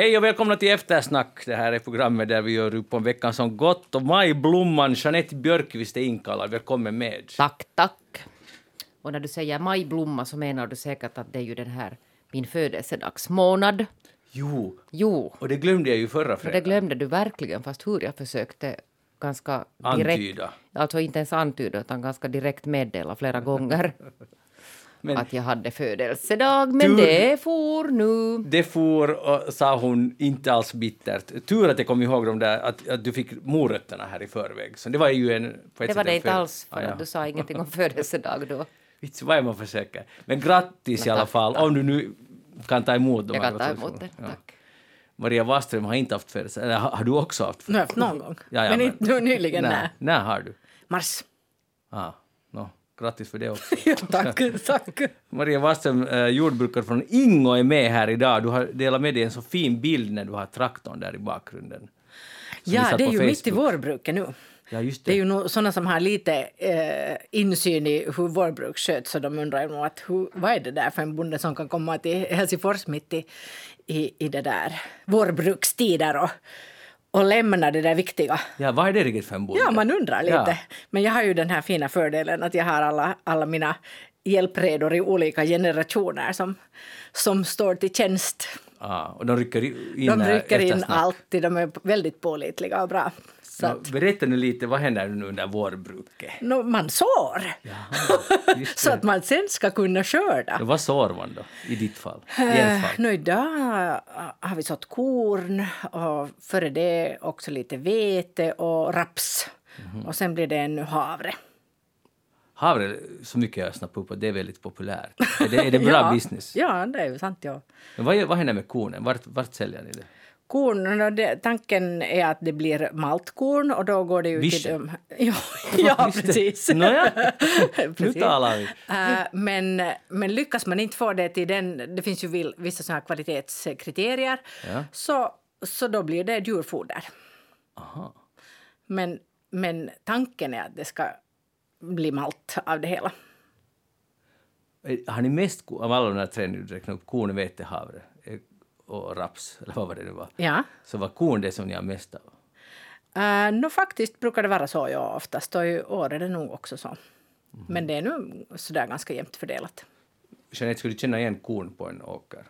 Hej och välkomna till Eftersnack. Det här är programmet där vi gör upp om veckan som gått. Och majblomman Jeanette Björkqvist är inkallad. Välkommen med. Tack, tack. Och när du säger majblomma så menar du säkert att det är ju den här min födelsedagsmånad. Jo, Jo, och det glömde jag ju förra och det fredagen. glömde du verkligen fast hur jag försökte ganska direkt... Antyda. Alltså inte ens antyda utan ganska direkt meddela flera gånger Men att jag hade födelsedag. Men Tur- det for nu. det for, och, sa hon, inte alls bittert. Tur att jag kom ihåg de där, att, att du fick morötterna här i förväg. Så det var ju en... På ett Det var det en inte alls för Ah, ja. att du sa ingenting om födelsedag då. Vitsi, vad är man försöker. Men grattis i Men alla tack, fall, tack. om du nu kan ta emot dem. Jag kan ta emot det. Ja. Tack. Maria Waström har inte haft födelsedag. Eller har har du också haft Nu har haft någon gång. Ja, ja, men men- inte nu nyligen, Nej. När har du? Mars. Ah. Grattis för det också. Ja, tack, tack. Maria Waström, eh, jordbrukare från Ingo, är med här idag. Du har delat med dig en så fin bild när du har traktorn där i bakgrunden. Ja, det är ju mitt i Facebook. vårbruket nu. Ja, Det det. är ju nog sådana som har lite eh, insyn i hur vårbruk sköts så de undrar nog att hur, vad är det där för en bonde som kan komma till Helsingfors mitt i, i, i det där vårbrukstider och, och lämna det där viktiga. Ja, vad är det riktigt för en bonde? Ja, man undrar lite. Ja. Men jag har ju den här fina fördelen att jag har alla, alla mina hjälpredor i olika generationer som, som står till tjänst. Ah, och de rycker in De rycker in alltid, de är väldigt pålitliga och bra. Ja, berätta nu lite, vad händer nu under vårbruket? no, man sår! just så att man sen ska kunna skörda. Ja, vad sår man då, i ditt fall? I Eh, fall? nu idag har vi sått korn och före det också lite vete och raps. Mhm. Och sen blir det ännu havre. Havre, så mycket jag har snappat upp, det är väldigt populärt. Är det, är det bra ja, business? Ja, det är sant. Ja. Men vad, vad händer med kornen? Vart, vart säljer ni det? Korn, det, tanken är att det blir maltkorn och då går det ju till dem. Ja, ja precis. Nåja, nu talar vi. Eh, men, men lyckas man inte få det till den, det finns ju vissa såna här kvalitetskriterier, Ja. så, så då blir det djurfoder. Aha. Men, men tanken är att det ska bli malt av det hela. Eh, Har ni mest av alla de där tre nu upp, korn, vete, havre och raps, eller vad var det nu var, Ja. så var korn det som ni har mest av? Uh, no, faktiskt brukar det vara så, ja, oftast. Och i år är det nog också så. Men det är nu sådär ganska jämnt fördelat. Jeanette, skulle du känna igen korn på en åker?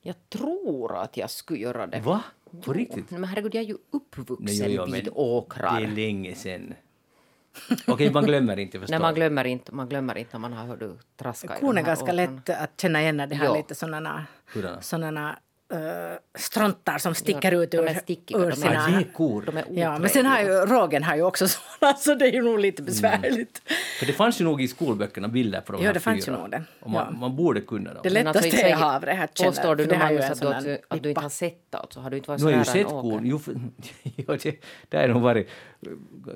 Jag tror att jag skulle göra det. Va? På riktigt? Men herregud, jag är ju uppvuxen Nej, jo, jo, vid åkrar. Det är länge sen. Okej, man glömmer inte, förstår. Nej, man glömmer inte, man glömmer inte när man har hört du traska de är ganska åkrarna. lätt att känna igen när det har Ja. lite sådana, sådana uh, strontar som sticker Ja, ut de ur, är stickiga, ur sina... Ah, kor. De är Ja, men sen har ju rågen har ju också sådana, så det är ju nog lite besvärligt. För det fanns ju nog i skolböckerna bilder på de Ja, här det fanns fyra. ju nog det. Och man, Ja. man borde kunna dem. Det alltså, lättaste inte är havre här känner Påstår du nu, det har ju Magnus, att du, att, du, att du inte har sett alltså? Har du inte varit Nu så har jag nära ju sett korn. Jo, för, det, det har nog varit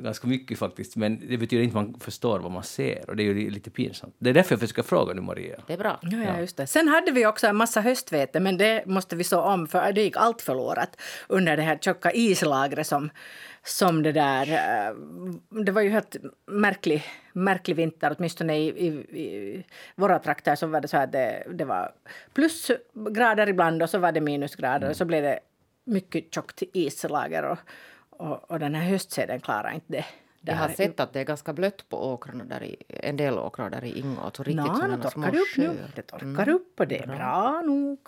ganska mycket faktiskt. Men det betyder inte att man förstår vad man ser. Och det är ju lite pinsamt. Det är därför jag försöker fråga nu, Maria. Det är bra. Ja, ja, just det. Sen hade vi också en massa höstvete, men det måste vi så om för det gick allt förlorat under det här tjocka islagret som, som det där... eh, Det var ju helt märklig, märklig vinter, åtminstone i, i, i våra trakter så var det så att det, det var plusgrader ibland och så var det minusgrader och så blev det mycket tjockt islager och, och, och den här höstseden klarade inte det. Jag har sett att det är ganska blött på åkrarna där i, en del åkrar där i Ingå. Alltså riktigt Nå, sådana små upp nu. Det torkar upp och det är bra, nog.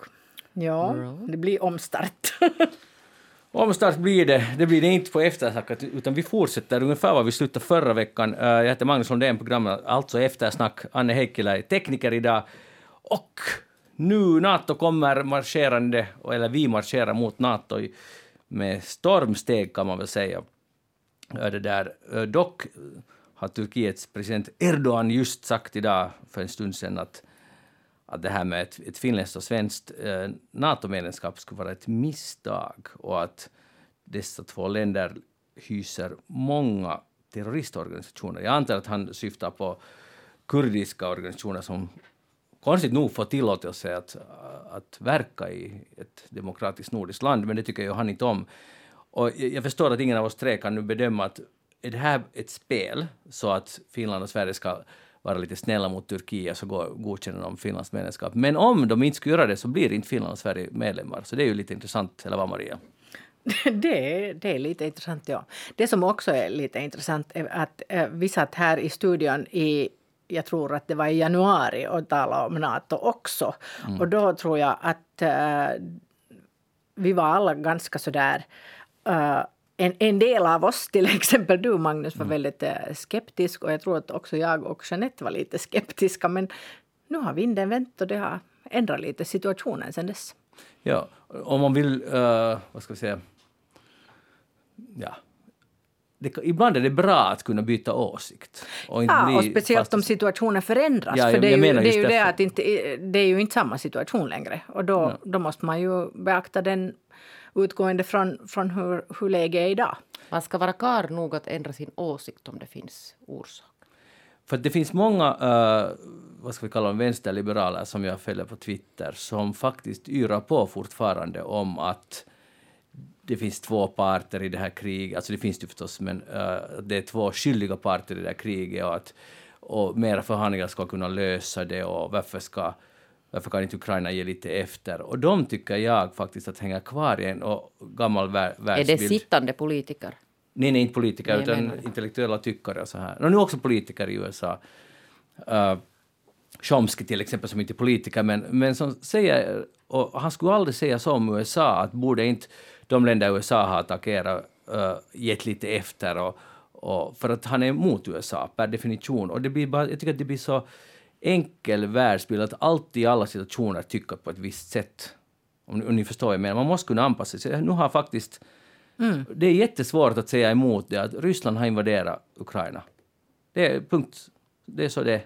Ja, det blir omstart. Omstart blir det. Det blir det inte på eftersnack, utan vi fortsätter ungefär var vi slutade förra veckan. Eh, Jag heter Magnus Lundén, programmet alltså Eftersnack. Anne Heikkilä är tekniker idag. Och nu NATO kommer marscherande, eller vi marscherar mot NATO i- med stormsteg kan man väl säga. Det där. Eh, dock har Turkiets president Erdogan just sagt idag för en stund sedan att, att det här med ett, ett finländskt och svenskt eh, NATO-medlemskap skulle vara ett misstag och att dessa två länder hyser många terroristorganisationer. Jag antar att han syftar på kurdiska organisationer som konstigt nog få tillåtelse att, att verka i ett demokratiskt nordiskt land, men det tycker ju han inte om. Och jag jag förstår att ingen av oss tre kan nu bedöma att är det här ett spel så att Finland och Sverige ska vara lite snälla mot Turkiet så går, godkänner de Finlands medlemskap. Men om de inte skulle göra det så blir inte Finland och Sverige medlemmar. Så det är ju lite intressant, eller vad Maria? Det, det är lite intressant, ja. Det som också är lite intressant är att eh, vi satt här i studion i jag tror att det var i januari och talade om Nato också. Mm. Och då tror jag att uh, vi var alla ganska sådär uh, en, en del av oss, till exempel du Magnus, var mm. väldigt uh, skeptisk och jag tror att också jag och Jeanette var lite skeptiska. Men nu har vinden vänt och det har ändrat lite situationen sen dess. Ja, om man vill, uh, vad ska vi säga, ja, det, ibland är det bra att kunna byta åsikt. Och ja, och speciellt om situationen förändras. Ja, för det är ju, det, är ju det att inte, det är ju inte samma situation längre. Och då, ja. då måste man ju beakta den utgående från, från hur, hur läget är idag. Man ska vara klar nog att ändra sin åsikt om det finns orsak. För det finns många, uh, vad ska vi kalla dem, vänsterliberaler som jag följer på Twitter som faktiskt yrar på fortfarande om att det finns två parter i det här kriget, alltså det finns det förstås, men uh, det är två skyldiga parter i det här kriget och att och mera förhandlingar ska kunna lösa det och varför ska varför kan inte Ukraina ge lite efter? Och de tycker jag faktiskt att hänga kvar i en och gammal världsbild. Är det sittande politiker? Nej, nej, inte politiker, nej, utan intellektuella tyckare och så här. Och nu också politiker i USA. Uh, Chomsky till exempel, som inte är politiker, men, men som säger, och han skulle aldrig säga så om USA, att borde inte de länder USA har attackerat uh, gett lite efter och, och, för att han är emot USA per definition. Och det blir bara, jag tycker att det blir så enkel världsbild att alltid i alla situationer tycka på ett visst sätt. Om, om ni förstår vad jag menar. Man måste kunna anpassa sig. Nu har faktiskt... Mm. Det är jättesvårt att säga emot det att Ryssland har invaderat Ukraina. Det är punkt. Det är så det är.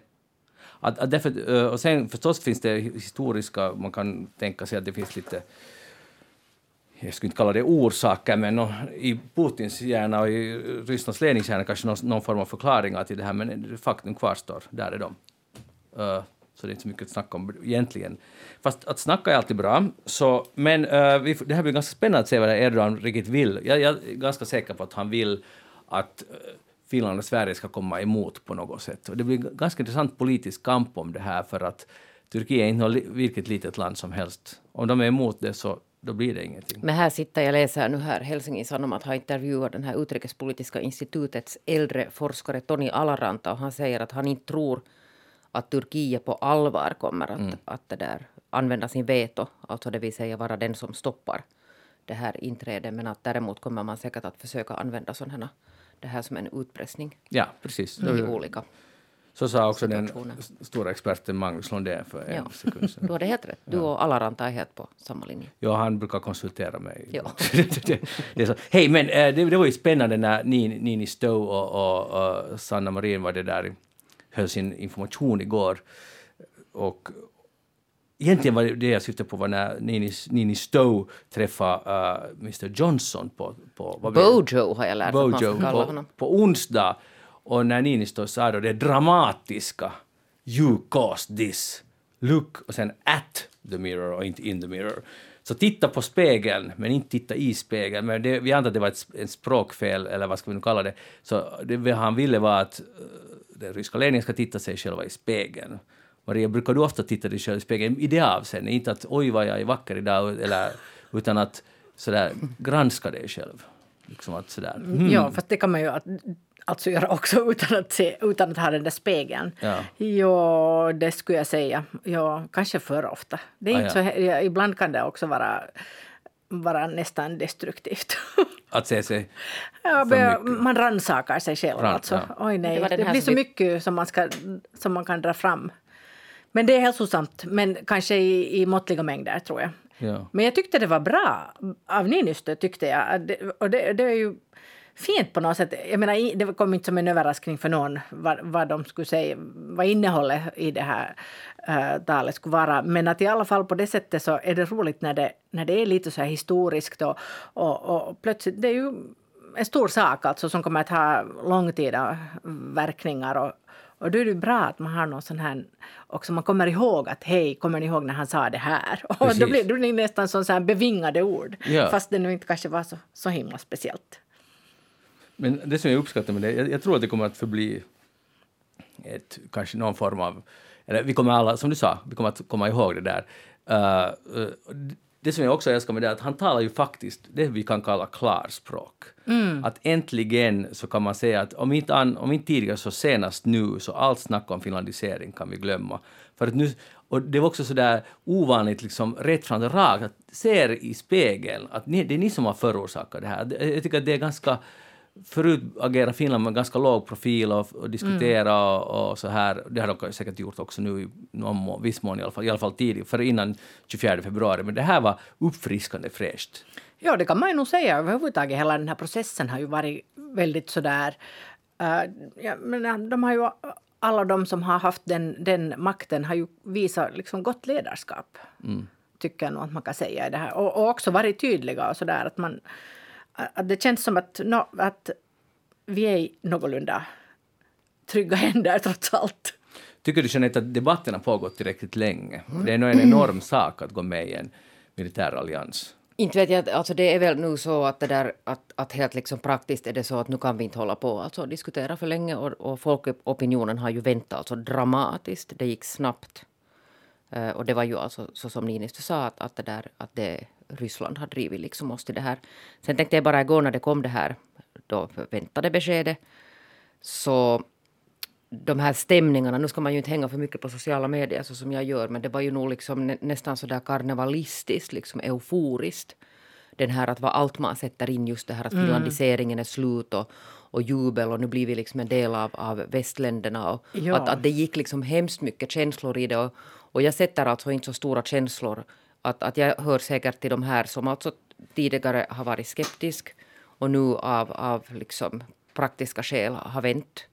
Att, att därför, eh, och sen förstås finns det historiska, man kan tänka sig att det finns lite jag skulle inte kalla det orsaker, men no, i Putins hjärna och i Rysslands ledningshjärna kanske någon, någon, form av förklaringar till det här, men faktum kvarstår, där är de. Uh, så det är inte så mycket att snacka om egentligen. Fast att snacka är alltid bra. Så, men uh, vi, det här blir ganska spännande att se vad Erdogan riktigt vill. Jag, jag, är ganska säker på att han vill att uh, Finland och Sverige ska komma emot på något sätt. Och det blir ganska intressant politisk kamp om det här, för att Turkiet är inte vilket litet land som helst. Om de är emot det så då blir det ingenting. Men här sitter jag läser nu här Helsingin Sanomat har intervjuat den här utrikespolitiska institutets äldre forskare Toni Alaranta och han säger att han inte tror att Turkiet på allvar kommer att, mm. att det där, använda sin veto, alltså det vill säga vara den som stoppar det här inträdet, men att däremot kommer man säkert att försöka använda sådana det här som en utpressning. Ja, precis. I olika så sa också den stora experten Magnus Lundén för en ja. sekund sedan. Du hade helt rätt. Du och Alaranta är helt på samma linje. Ja, han brukar konsultera mig. Ja. det, det, så. Hej, men äh, det, det, var ju spännande när Nini Stowe och, och, och Sanna Marin var det där, höll sin information igår. Och, Egentligen var det jag syftade på var när Nini, Nini Stowe träffade uh, Mr Johnson på... på Bojo har jag lärt mig att man ska kalla honom. På, på onsdag och när Niinistö sa då det dramatiska “You caused this”, look och sen at the mirror och inte in the mirror. Så titta på spegeln, men inte titta i spegeln. Men det, vi antar att det var ett, ett språkfel, eller vad ska vi nu kalla det. Så det han ville var att uh, den ryska ledningen ska titta sig själva i spegeln. Maria, brukar du ofta titta dig själv i spegeln i det avseendet? Inte att oj vad jag är vacker idag, eller, utan att sådär granska dig själv. Liksom att sådär. Mm. Ja, fast det kan man ju alltså göra också utan att, se, utan att ha den där spegeln. Ja. Jo, det skulle jag säga. Jo, kanske för ofta. Det är ah, inte ja. så, ja, ibland kan det också vara, vara nästan destruktivt. Att se sig ja, Man rannsakar sig själv. Rans, alltså. Ja. Oj, nej. Det, det blir så mycket som man, ska, som man kan dra fram. Men det är hälsosamt, men kanske i, i måttliga mängder, tror jag. Ja. Men jag tyckte det var bra av Niinistö, tyckte jag. Och det, det är ju fint på något sätt. Jag menar, det kom inte som en överraskning för någon vad, vad de skulle säga, vad innehållet i det här uh, talet skulle vara. Men att i alla fall på det sättet så är det roligt när det, när det är lite så här historiskt och, och, och plötsligt, det är ju en stor sak alltså som kommer att ha långtida verkningar och, och då är det bra att man har någon sån här... Också man kommer ihåg att hej, kommer ni ihåg när han sa det här? Och Precis. då blir det nästan som så här bevingade ord. Ja. Fast det nu inte kanske var så, så himla speciellt. Men det som jag uppskattar med det, jag, jag tror att det kommer att förbli ett, kanske någon form av, eller vi kommer alla, som du sa, vi kommer att komma ihåg det där. Uh, uh, det som jag också älskar med det är att han talar ju faktiskt det vi kan kalla klarspråk. Mm. Att äntligen så kan man säga att om inte, an, om inte tidigare så senast nu så allt snack om finlandisering kan vi glömma. För att nu, och det var också så där ovanligt liksom rätt fram och rakt, att ser i spegeln att ni, det är ni som har förorsakat det här. Jag tycker att det är ganska förut agerade Finland med ganska låg profil och, och diskutera mm. och, och, så här. Det har de säkert gjort också nu i någon viss mån i alla fall, i alla fall tidigt, för innan 24 februari. Men det här var uppfriskande fräscht. Ja, det kan man ju nog säga. Överhuvudtaget hela den här processen har ju varit väldigt sådär... Uh, ja, men de har ju, alla de som har haft den, den makten har ju visat liksom gott ledarskap. Mm. Tycker jag nog att man kan säga i det här. Och, och också varit tydliga och sådär att man att det känns som att, no, att vi är i någorlunda trygga händer trots allt. Tycker du Jeanette att debatten har pågått tillräckligt länge? Mm. Det är nog en enorm sak att gå med i en militär allians. Inte vet jag, alltså det är väl nu så att det där att, att helt liksom praktiskt är det så att nu kan vi inte hålla på alltså diskutera för länge och, och folkopinionen har ju väntat alltså dramatiskt. Det gick snabbt. Uh, och det var ju alltså så som Niinistö sa att, att det där att det Ryssland har drivit liksom oss till det här. Sen tänkte jag bara igår när det kom det här då väntade beskedet så de här stämningarna, nu ska man ju inte hänga för mycket på sociala medier så som jag gör, men det var ju nog liksom nä, nästan så där karnevalistiskt, liksom euforiskt. Den här att vad allt man sätter in, just det här att mm. finlandiseringen är slut och, och jubel och nu blir vi liksom en del av, av västländerna. Och ja. att, att det gick liksom hemskt mycket känslor i det. Och, och jag sätter alltså inte så stora känslor att, att jag hör säkert till de här som alltså tidigare har varit skeptisk och nu av, av liksom praktiska skäl har vänt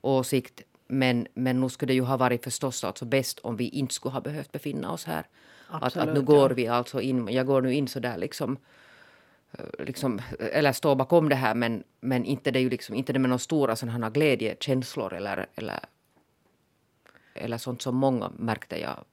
åsikt. Men, men nu skulle det ju ha varit förstås alltså bäst om vi inte skulle ha behövt befinna oss här. Absolut, att, att nu går ja. vi alltså in, jag går nu in så där liksom eh, liksom, eller står bakom det här men, men inte det är ju liksom, inte det med några stora sådana glädjekänslor eller, eller, eller sånt som många märkte jag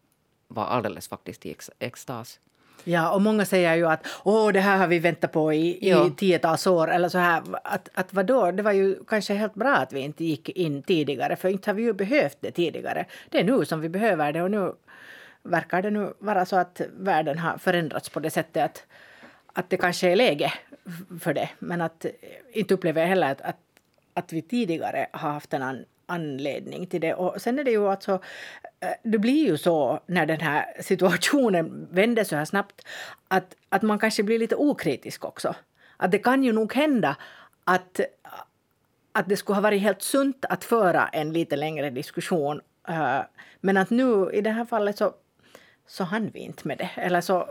var alldeles faktiskt i ex extas. Ja, och många säger ju att åh, det här har vi väntat på i, i tiotals år. Eller så här, att, att vadå, det var ju kanske helt bra att vi inte gick in tidigare, för inte har vi ju behövt det tidigare. Det är nu som vi behöver det och nu verkar det nu vara så att världen har förändrats på det sättet att, att det kanske är läge för det. Men att inte upplever jag heller att, att, att vi tidigare har haft en anledning till det. Och sen är det ju alltså, eh, det blir ju så när den här situationen vänder så här snabbt att, att man kanske blir lite okritisk också. Att det kan ju nog hända att, att det skulle ha varit helt sunt att föra en lite längre diskussion. Eh, men att nu i det här fallet så, så hann vi inte med det. Eller så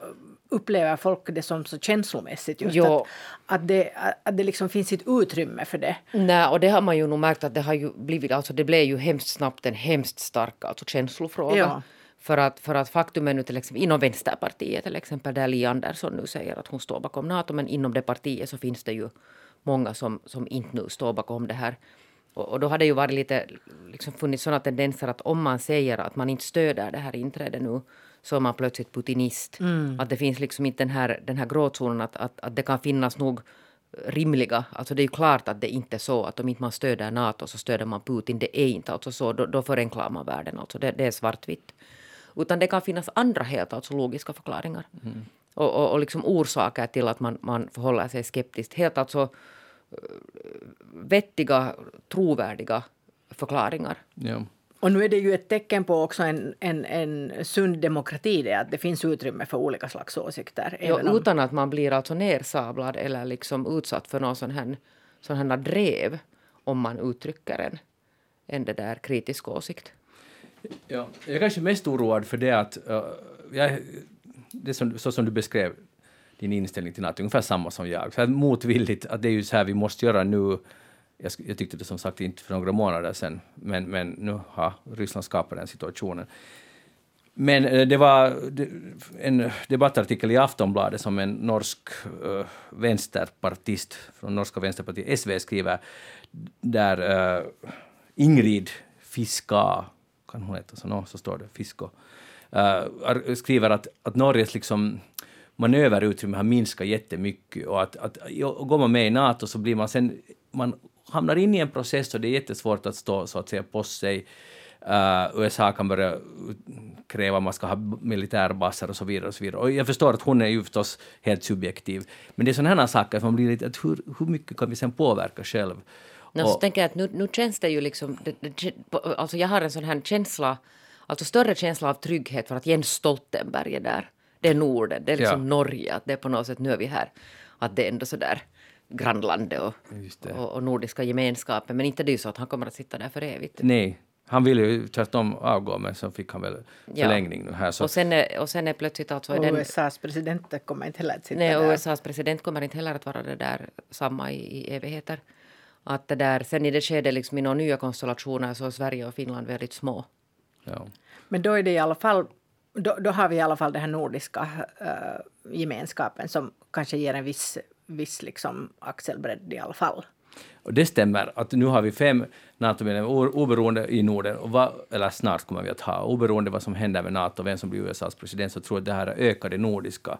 upplever folk det som så känslomässigt just att, att, det, att det liksom finns ett utrymme för det. Nej, och det har man ju nog märkt att det har ju blivit, alltså det blev ju hemskt snabbt en hemskt stark alltså känslofråga. Ja. För att, för att faktum är nu till exempel inom Vänsterpartiet till exempel där Li Andersson nu säger att hon står bakom Nato men inom det partiet så finns det ju många som, som inte nu står bakom det här. Och, och då har det ju varit lite, liksom funnits sådana tendenser att om man säger att man inte stöder det här inträdet nu så är man plötsligt putinist. Mm. Att det finns liksom inte den här, den här gråzonen att, att, att det kan finnas nog rimliga, alltså det är ju klart att det inte är så att om inte man stöder Nato så stöder man Putin. Det är inte alltså så, då, då förenklar man världen. Alltså det, det är svartvitt. Utan det kan finnas andra helt alltså logiska förklaringar. Mm. Och, och, och liksom orsaker till att man, man förhåller sig skeptiskt. Helt alltså eh, vettiga, trovärdiga förklaringar. Ja. Och nu är det ju ett tecken på också en, en, en sund demokrati, det att det finns utrymme för olika slags åsikter. Ja, om... Utan att man blir alltså nersablad eller liksom utsatt för någon sån här, sån här drev om man uttrycker en, en det där kritisk åsikt. Ja, jag är kanske mest oroad för det att, uh, jag, det som, så som du beskrev din inställning till NATO, ungefär samma som jag. Så motvilligt, att det är ju så här vi måste göra nu jag, jag, tyckte det som sagt inte för några månader sedan, men, men nu har Ryssland skapat den situationen. Men eh, det var en debattartikel i Aftonbladet som en norsk uh, vänsterpartist från norska vänsterpartiet SV skriver, där uh, Ingrid Fiska, kan hon heta så? No, så står det, Fisko, uh, skriver att, att Norges liksom manöverutrymme har minskat jättemycket och att, att går man med i NATO så blir man sen man hamnar in i en process och det är jättesvårt att stå så att säga på sig. Uh, USA kan börja kräva att man ska ha militärbaser och så vidare. Och så vidare. Och jag förstår att hon är ju förstås helt subjektiv. Men det är sådana här saker som blir lite, att hur, hur mycket kan vi sen påverka själv? No, så tänker jag att nu, nu känns det ju liksom, det, det, alltså jag har en sån här känsla, alltså större känsla av trygghet för att Jens Stoltenberg är där. Det är Norden, det är liksom ja. Norge, att det är på något sätt, nu är vi här. Att det är ändå sådär grannlandet och, och, och, nordiska gemenskapen. Men inte det är så att han kommer att sitta där för evigt. Nej, han ville ju tvärtom avgå, men så fick han väl förlängning ja. nu här. Så. Och, sen är, och sen är plötsligt alltså... Och den, USAs president kommer inte heller att sitta nej, där. USAs president kommer inte heller att vara det där samma i, i evigheter. Att det där, sen i det skedet liksom i några nya konstellationer så är Sverige och Finland väldigt små. Ja. Men då är det i alla fall då, då har vi i alla fall den här nordiska uh, gemenskapen som kanske ger en viss, viss liksom axelbredd i alla fall. Och det stämmer att nu har vi fem NATO-medlemmar oberoende i Norden, och vad, eller snart kommer vi att ha, oberoende vad som händer med NATO, vem som blir USAs president, så tror jag att det här ökar det nordiska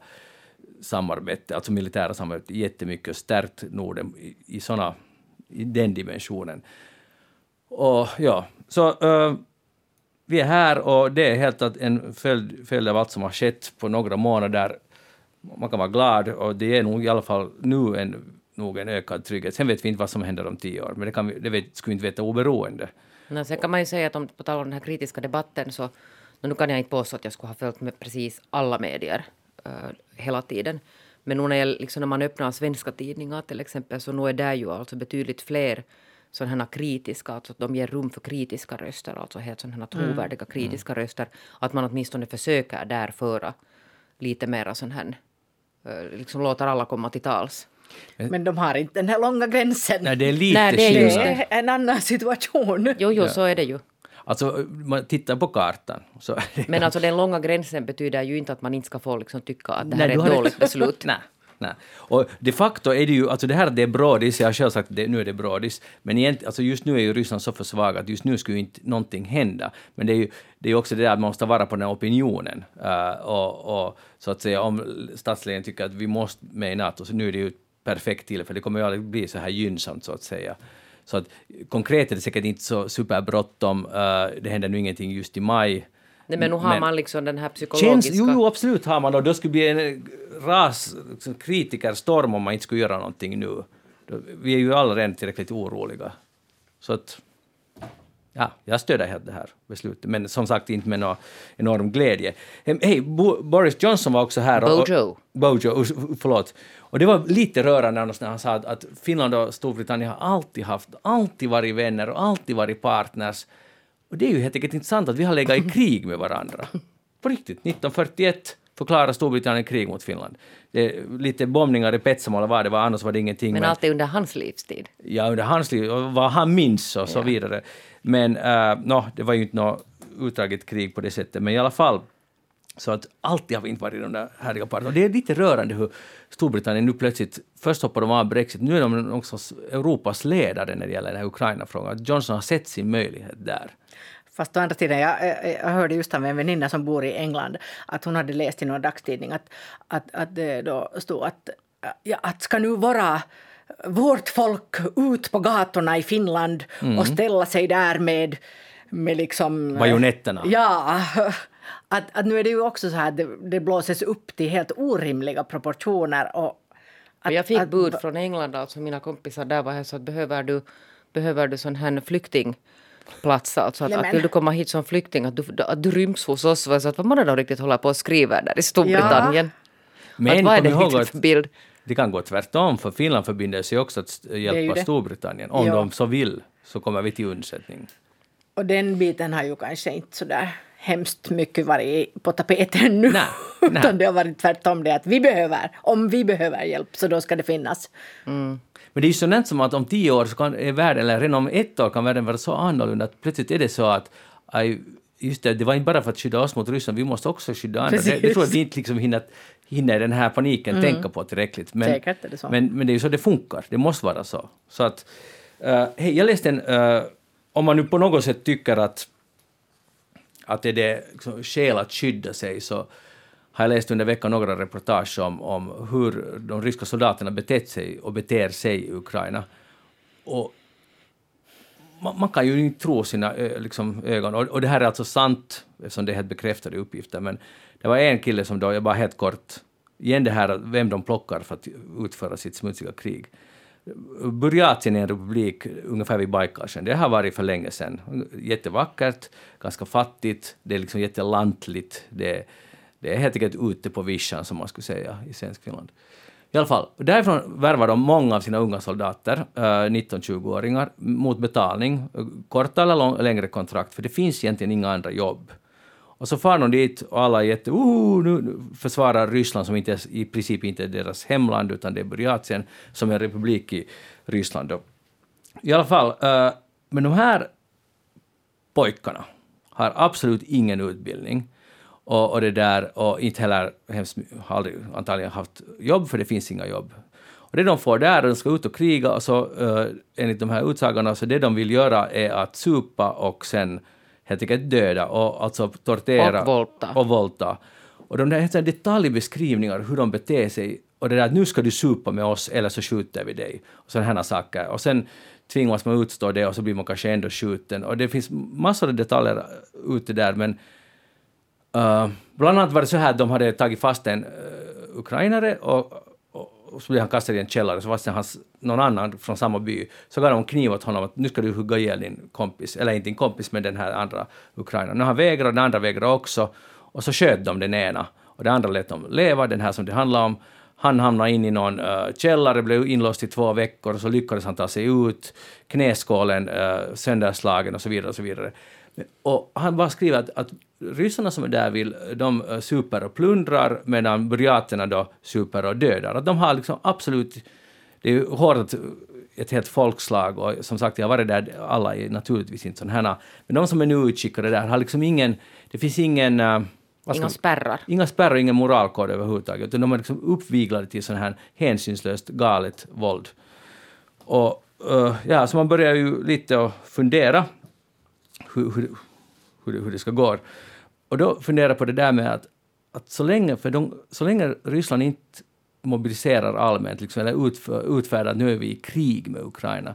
samarbetet, alltså militära samarbetet, jättemycket och stärkt Norden i, i, såna, i den dimensionen. Och ja, så uh, vi är här och det är helt en följd, följd av allt som har skett på några månader. Man kan vara glad och det är nog i alla fall nu en nog en ökad trygghet. Sen vet vi inte vad som händer om tio år, men det, kan vi, det vet, skulle vi inte veta oberoende. No, sen kan man ju säga att om, på tal om den här kritiska debatten så nu kan jag inte påstå att jag skulle ha följt med precis alla medier uh, hela tiden. Men nu när, jag, liksom när man öppnar svenska tidningar till exempel så nu är det ju alltså betydligt fler sådana här kritiska, alltså att de ger rum för kritiska röster, alltså helt sådana här mm. trovärdiga mm. kritiska mm. röster. Att man åtminstone försöker där föra lite mera sån här, liksom låter alla komma till tals. Men de har inte den här långa gränsen. Nej, det är lite Nej, det är skillnad. en annan situation. Jo, jo, så är det ju. Alltså, man tittar på kartan. Så Men alltså den långa gränsen betyder ju inte att man inte ska få liksom tycka att det här Nej, är ett dåligt beslut. Nej. Nej. Och de facto är det ju, alltså det här det är brådis, jag har själv sagt att nu är det brådis, men egent, alltså just nu är ju Ryssland så försvagat just nu skulle inte någonting hända. Men det är ju det är också det där att man måste vara på den här opinionen. Uh, och, och, så att säga om statsledningen tycker att vi måste med i NATO, så nu är det ju ett perfekt tillfälle. Det kommer ju aldrig bli så här gynnsamt så att säga. Så att, konkret är det säkert inte så superbråttom. Uh, det händer nu ingenting just i maj. Nej, men nu har men, man liksom den här psykologiska... Känns, jo, jo, absolut har man och då skulle bli en ras, liksom, kritikerstorm om man inte skulle göra någonting nu. Vi är ju alla redan tillräckligt oroliga. Så att, ja, jag stöder helt det här beslutet, men som sagt inte med någon enorm glädje. Hej, Boris Johnson var också här. Och, Bojo. Bojo, förlåt. Och det var lite rörande när han sa att, att Finland och Storbritannien har alltid haft, alltid varit vänner och alltid varit partners. Och det är ju helt enkelt inte sant att vi har legat i krig med varandra. På riktigt, 1941 förklarar Storbritannien krig mot Finland. Det är lite bombningar i Petsamola var det var, annars var det ingenting. Men, men alltid under hans livstid? Ja, under hans liv, vad han minns och så ja. vidare. Men uh, no, det var ju inte något utdraget krig på det sättet, men i alla fall så att alltid har vi inte varit i de där härliga parterna. Det är lite rörande hur Storbritannien nu plötsligt, först hoppar de av Brexit, nu är de också Europas ledare när det gäller den här Ukraina-frågan. Johnson har sett sin möjlighet där. Fast å andra sidan, jag, jag hörde just av en väninna som bor i England att hon hade läst i någon dagstidning att, att, att det då stod att, ja, att ska nu vara vårt folk ut på gatorna i Finland mm. och ställa sig där med, med liksom... Bajonetterna? Ja. Att, att nu är det ju också så här att det, det blåses upp till helt orimliga proportioner. Och att, jag fick bud från England, alltså mina kompisar där var här så att behöver du, behöver du sån här flykting plats. Alltså att, att vill du komma hit som flykting, att du, att du ryms hos oss. Så att vad man då riktigt håller på att skriva där i Storbritannien. Ja. Men att, vad är det ihåg för bild? Det kan gå tvärtom, för Finland förbinder sig också att hjälpa Storbritannien. Om ja. de så vill, så kommer vi till undsättning. Och den biten har ju kanske inte så där hemskt mycket varit på tapeten nu. Nej, nej. Utan det har varit tvärtom det att vi behöver, om vi behöver hjälp så då ska det finnas. Mm. Men det är ju så nätt som att om tio år så kan världen, eller redan om ett år kan världen vara så annorlunda att plötsligt är det så att aj, just det, det var inte bara för att skydda oss mot Ryssland, vi måste också skydda andra. Det, det tror jag vi inte liksom hinner, hinner den här paniken mm. tänka på tillräckligt. Men, Säkert är det så. Men, men det är ju så det funkar, det måste vara så. Så att, uh, hej, jag läste en, uh, om man nu på något sätt tycker att att det är det liksom, skäl att skydda sig så har jag läst under veckan några reportage om, om hur de ryska soldaterna betett sig och beter sig i Ukraina. Och man, man kan ju inte tro sina liksom, ögon. Och, och, det här är alltså sant, eftersom det är helt bekräftade uppgifter. Men det var en kille som då, jag bara helt kort, igen det här vem de plockar för att utföra sitt smutsiga krig börjat är en republik ungefär vid Bajkalsjön. Det har varit för länge sedan. Jättevackert, ganska fattigt, det är liksom jättelantligt. Det, det är helt enkelt ute på vischan, som man skulle säga i svensk Finland. I alla fall, därifrån värvar de många av sina unga soldater, eh, 19-20-åringar, mot betalning, korta eller lång, längre kontrakt, för det finns egentligen inga andra jobb. Och så far de dit och alla är jätte... Uh, nu försvarar Ryssland som inte är, i princip inte är deras hemland utan det är Buryatien som är en republik i Ryssland. Då. I alla fall, uh, men de här pojkarna har absolut ingen utbildning. Och, och det där, och inte heller hemskt, har aldrig antagligen haft jobb, för det finns inga jobb. Och det de får där, de ska ut och kriga, och så uh, enligt de här utsagorna, så det de vill göra är att supa och sen helt enkelt döda och alltså tortera och volta. Och, volta. och de där detaljbeskrivningar hur de beter sig och det där att nu ska du supa med oss eller så skjuter vi dig. Och sådana här saker. Och sen tvingas man utstå det och så blir man kanske ändå skjuten. Och det finns massor av detaljer ute där men uh, bland annat var det så här att de hade tagit fast en uh, ukrainare och och så blev han kastad i en källare, så fast hans, någon annan från samma by, så gav de kniv åt honom att nu ska du hugga ihjäl din kompis, eller inte din kompis, men den här andra ukrainaren. Nu Han vägrade, den andra vägrade också, och så sköt de den ena, och den andra lät dem leva, den här som det handlar om. Han hamnade in i någon uh, källare, blev inlåst i två veckor, och så lyckades han ta sig ut, knäskålen uh, sönderslagen och så vidare. Och så vidare. Och han bara skriver att, att ryssarna som är där vill, de eh, super och plundrar medan burjaterna då super och dödar. Att de har liksom absolut, det är ju hårt ett helt folkslag och som sagt jag har varit där, alla är naturligtvis inte sådana här, men de som är nu utskickade där har liksom ingen, det finns ingen uh, Inga spärrar. Inga spärrar, ingen moralkod överhuvudtaget. Utan de är liksom uppviglade till sån här hänsynslöst galet våld. Och uh, ja, så man börjar ju lite att fundera hur, hur, hur, hur det ska gå. Och då funderar jag på det där med att, att så, länge, för de, så länge Ryssland inte mobiliserar allmänt, liksom, eller utför, utfärdar att nu är vi i krig med Ukraina,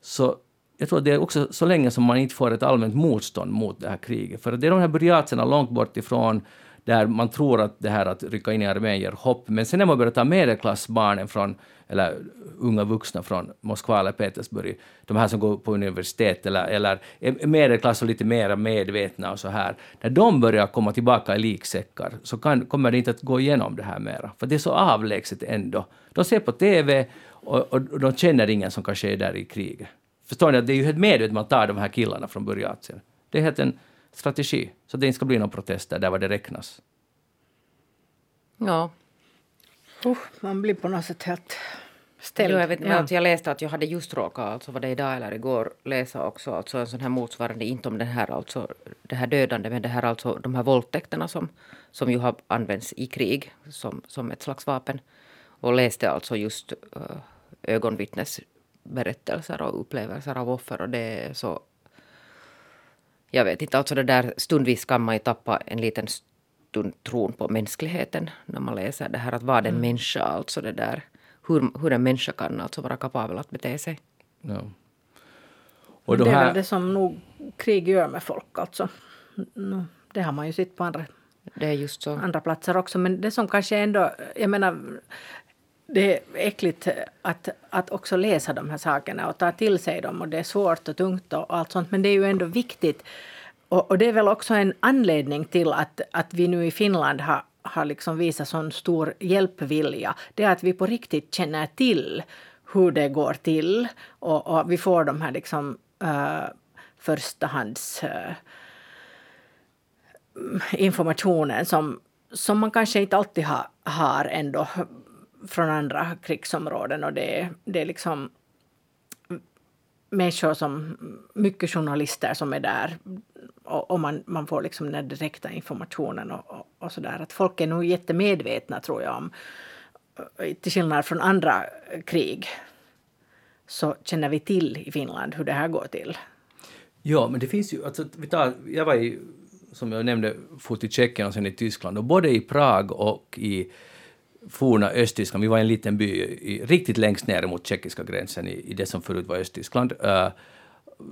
så jag tror att det är också så länge som man inte får ett allmänt motstånd mot det här kriget. För det är de här buryatserna långt bort ifrån där man tror att det här att rycka in i armén ger hopp. Men sen när man börjar ta medelklassbarnen från, eller unga vuxna från Moskva eller Petersburg, de här som går på universitet eller, eller är medelklass och lite mer medvetna och så här, när de börjar komma tillbaka i liksäckar så kan, kommer det inte att gå igenom det här mera. För det är så avlägset ändå. De ser på TV och, och de känner ingen som kanske är där i kriget. Förstår ni? att Det är ju helt medvetet man tar de här killarna från Burjatien. Det är helt en strategi, så det inte ska bli några protester där var det räknas. Ja. Uh, man blir på något sätt helt ställd. Jo, jag, vet, ja. jag läste att jag hade just råkat, alltså var det idag eller igår, läsa också alltså en sån här motsvarande, inte om den här alltså, det här dödande, men det här alltså de här våldtäkterna som, som ju har använts i krig som, som ett slags vapen. Och läste alltså just uh, ögonvittnesberättelser och upplevelser av offer och det är så jag vet inte, alltså det där stundvis kan man ju tappa en liten stund tron på mänskligheten när man läser det här att vara en mm. människa, alltså det där hur, hur en människa kan alltså vara kapabel att bete sig. Ja. Och det är här... väl det som nog krig gör med folk alltså. Det har man ju sett på andra, det är just så. andra platser också. Men det som kanske ändå, jag menar, det är äckligt att, att också läsa de här sakerna och ta till sig dem och det är svårt och tungt och allt sånt men det är ju ändå viktigt. Och, och det är väl också en anledning till att, att vi nu i Finland har, har liksom visat sån stor hjälpvilja. Det är att vi på riktigt känner till hur det går till och, och vi får de här liksom uh, förstahands uh, informationen som, som man kanske inte alltid ha, har ändå från andra krigsområden och det, det är liksom människor som, mycket journalister som är där och, och man, man får liksom den direkta informationen och, och, och sådär. Att folk är nog jättemedvetna tror jag om, till skillnad från andra krig, så känner vi till i Finland hur det här går till. Ja, men det finns ju, alltså, vi tar, jag var i, som jag nämnde, fot i Tjeckien och sen i Tyskland och både i Prag och i forna Östtyskland, vi var i en liten by i, riktigt längst ner mot tjeckiska gränsen i, i det som förut var Östtyskland. Uh,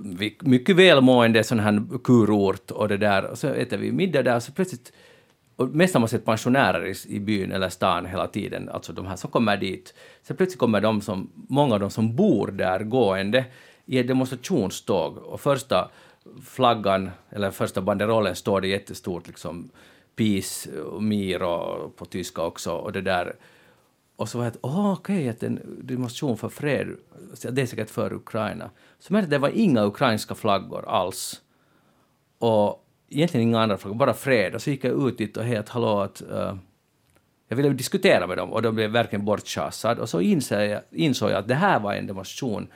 vi, mycket välmående sån här kurort och det där. Och så äter vi middag där och så plötsligt och mest har man sett pensionärer i, i byn eller stan hela tiden, alltså de här som kommer dit. Så plötsligt kommer de som, många av de som bor där gående i ett demonstrationståg och första flaggan, eller första banderollen står det jättestort liksom Peace miro på tyska också och det där. Och så var jag att, oh, okej, okay, en demonstration för fred, det är säkert för Ukraina. Så märkte att det var inga ukrainska flaggor alls. Och egentligen inga andra flaggor, bara fred. Och så gick jag ut dit och helt hallå att uh, jag ville diskutera med dem och de blev verkligen bortchassade. Och så insåg jag, insåg jag att det här var en demonstration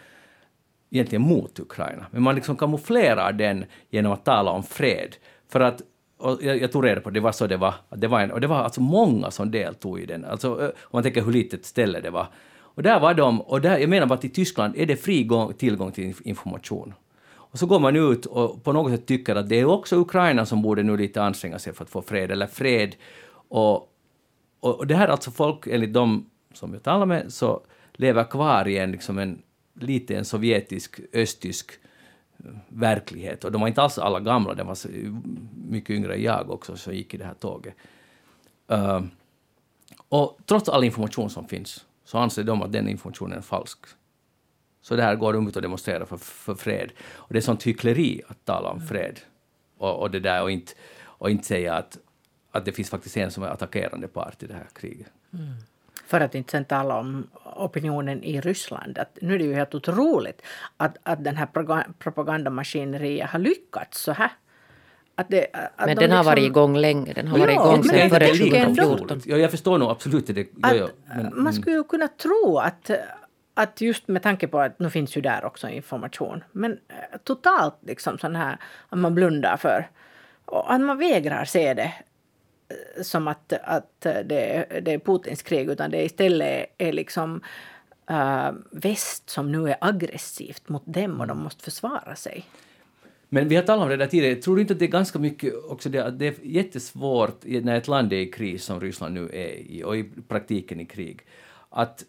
egentligen mot Ukraina. Men man liksom kamouflerar den genom att tala om fred. För att och jag, jag tog reda på det var så det var. Det var en, och det var alltså många som deltog i den. Alltså, eh, om man tänker hur litet ställe det var. Och där var de, och där, jag menar bara att i Tyskland är det fri gång, tillgång till information. Och så går man ut och på något sätt tycker att det är också Ukraina som borde nu lite anstränga sig för att få fred, eller fred. Och, och, och det här är alltså folk, enligt de som jag talar med, så lever kvar i en, liksom en lite en sovjetisk, östtysk verklighet. Och de var inte alls alla gamla, de var mycket yngre än jag också som gick i det här tåget. Uh, och trots all information som finns så anser de att den informationen är falsk. Så det här går de ut och demonstrerar för, för fred. Och det är sånt hyckleri att tala om fred och, och det där och inte, och inte säga att, att det finns faktiskt en som är attackerande part i det här kriget. Mm. För att inte sen tala om opinionen i Ryssland. Att nu är det ju helt otroligt att, att den här propagandamaskineriet har lyckats så här. Att det, att Men de den liksom... har varit igång länge. Den har ja, varit igång sedan före 2014. Ja, jag förstår nog absolut det. Ja, ja, men, man skulle ju kunna tro att, att just med tanke på att nu finns ju där också information. Men eh, totalt liksom sån här att man blundar för och att man vägrar se det som att, att det, det är Putins krig utan det istället är liksom äh, väst som nu är aggressivt mot dem och de måste försvara sig. Men vi har talat om det där tidigare. Tror du inte att det är ganska mycket också det att det är jättesvårt när ett land är i kris som Ryssland nu är i och i praktiken i krig att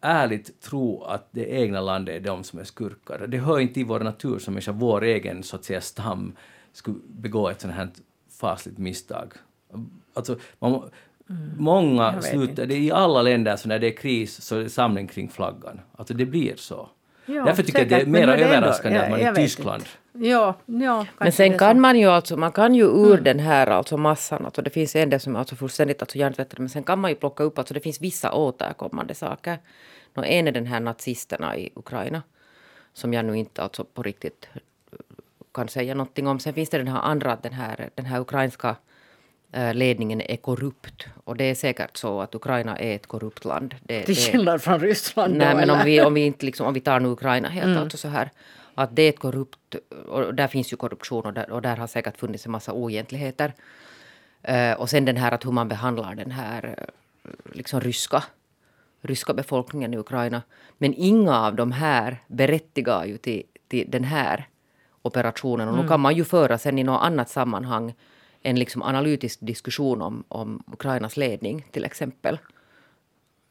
ärligt tro att det egna landet är de som är skurkar. Det hör inte i vår natur som människa, vår egen så att säga stam skulle begå ett sånt här fasligt misstag Alltså, man, mm. Många slutar, det är i alla länder så när det är kris så är det samling kring flaggan. Alltså det blir så. Ja, Därför tycker säkert, jag det är mer överraskande att man är i Tyskland. Ja, ja, men sen kan man ju alltså, man kan ju ur mm. den här alltså massan, alltså det finns en del som är alltså fullständigt alltså hjärntvättade, men sen kan man ju plocka upp, alltså det finns vissa återkommande saker. Och en är den här nazisterna i Ukraina, som jag nu inte alltså på riktigt kan säga någonting om. Sen finns det den här andra, den här, den här ukrainska ledningen är korrupt. Och det är säkert så att Ukraina är ett korrupt land. Det, Till skillnad från Ryssland Nej, då, men om vi, om, vi inte liksom, om vi tar nu Ukraina helt mm. alltså så här. Att det är ett korrupt, och där finns ju korruption och där, och där har säkert funnits en massa oegentligheter. Uh, och sen den här att hur man behandlar den här eh, liksom ryska, ryska befolkningen i Ukraina. Men inga av de här berättigar ju till, till den här operationen. Och mm. nu kan man ju föra sen i något annat sammanhang en liksom analytisk diskussion om, om Ukrainas ledning till exempel.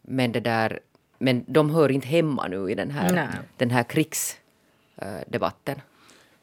Men, det där, men de hör inte hemma nu i den här, den här krigsdebatten.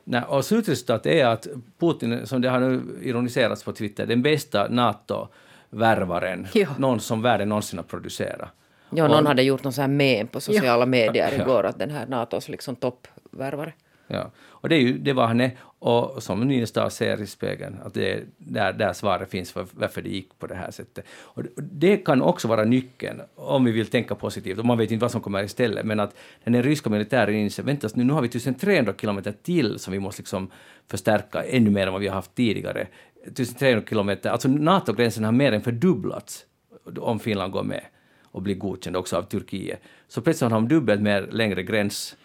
Nej, och slutresultatet är att Putin, som det har nu ironiserats på Twitter, den bästa NATO-värvaren någon som världen någonsin har producerat. Ja, någon och, hade gjort någon sån här mem på sociala ja. medier igår, att den här NATOs liksom toppvärvare. Ja. Och det är ju det var han är. Och som Nynestad ser i spegeln, att det är där, där svaret finns för varför det gick på det här sättet. Och det kan också vara nyckeln, om vi vill tänka positivt, och man vet inte vad som kommer istället, men att den ryska militären inser, vänta nu, nu har vi 1300 kilometer till som vi måste liksom förstärka ännu mer än vad vi har haft tidigare. 1300 kilometer, alltså NATO-gränsen har mer än fördubblats om Finland går med och blir godkänd också av Turkiet. Så plötsligt har de dubbelt mer längre gräns,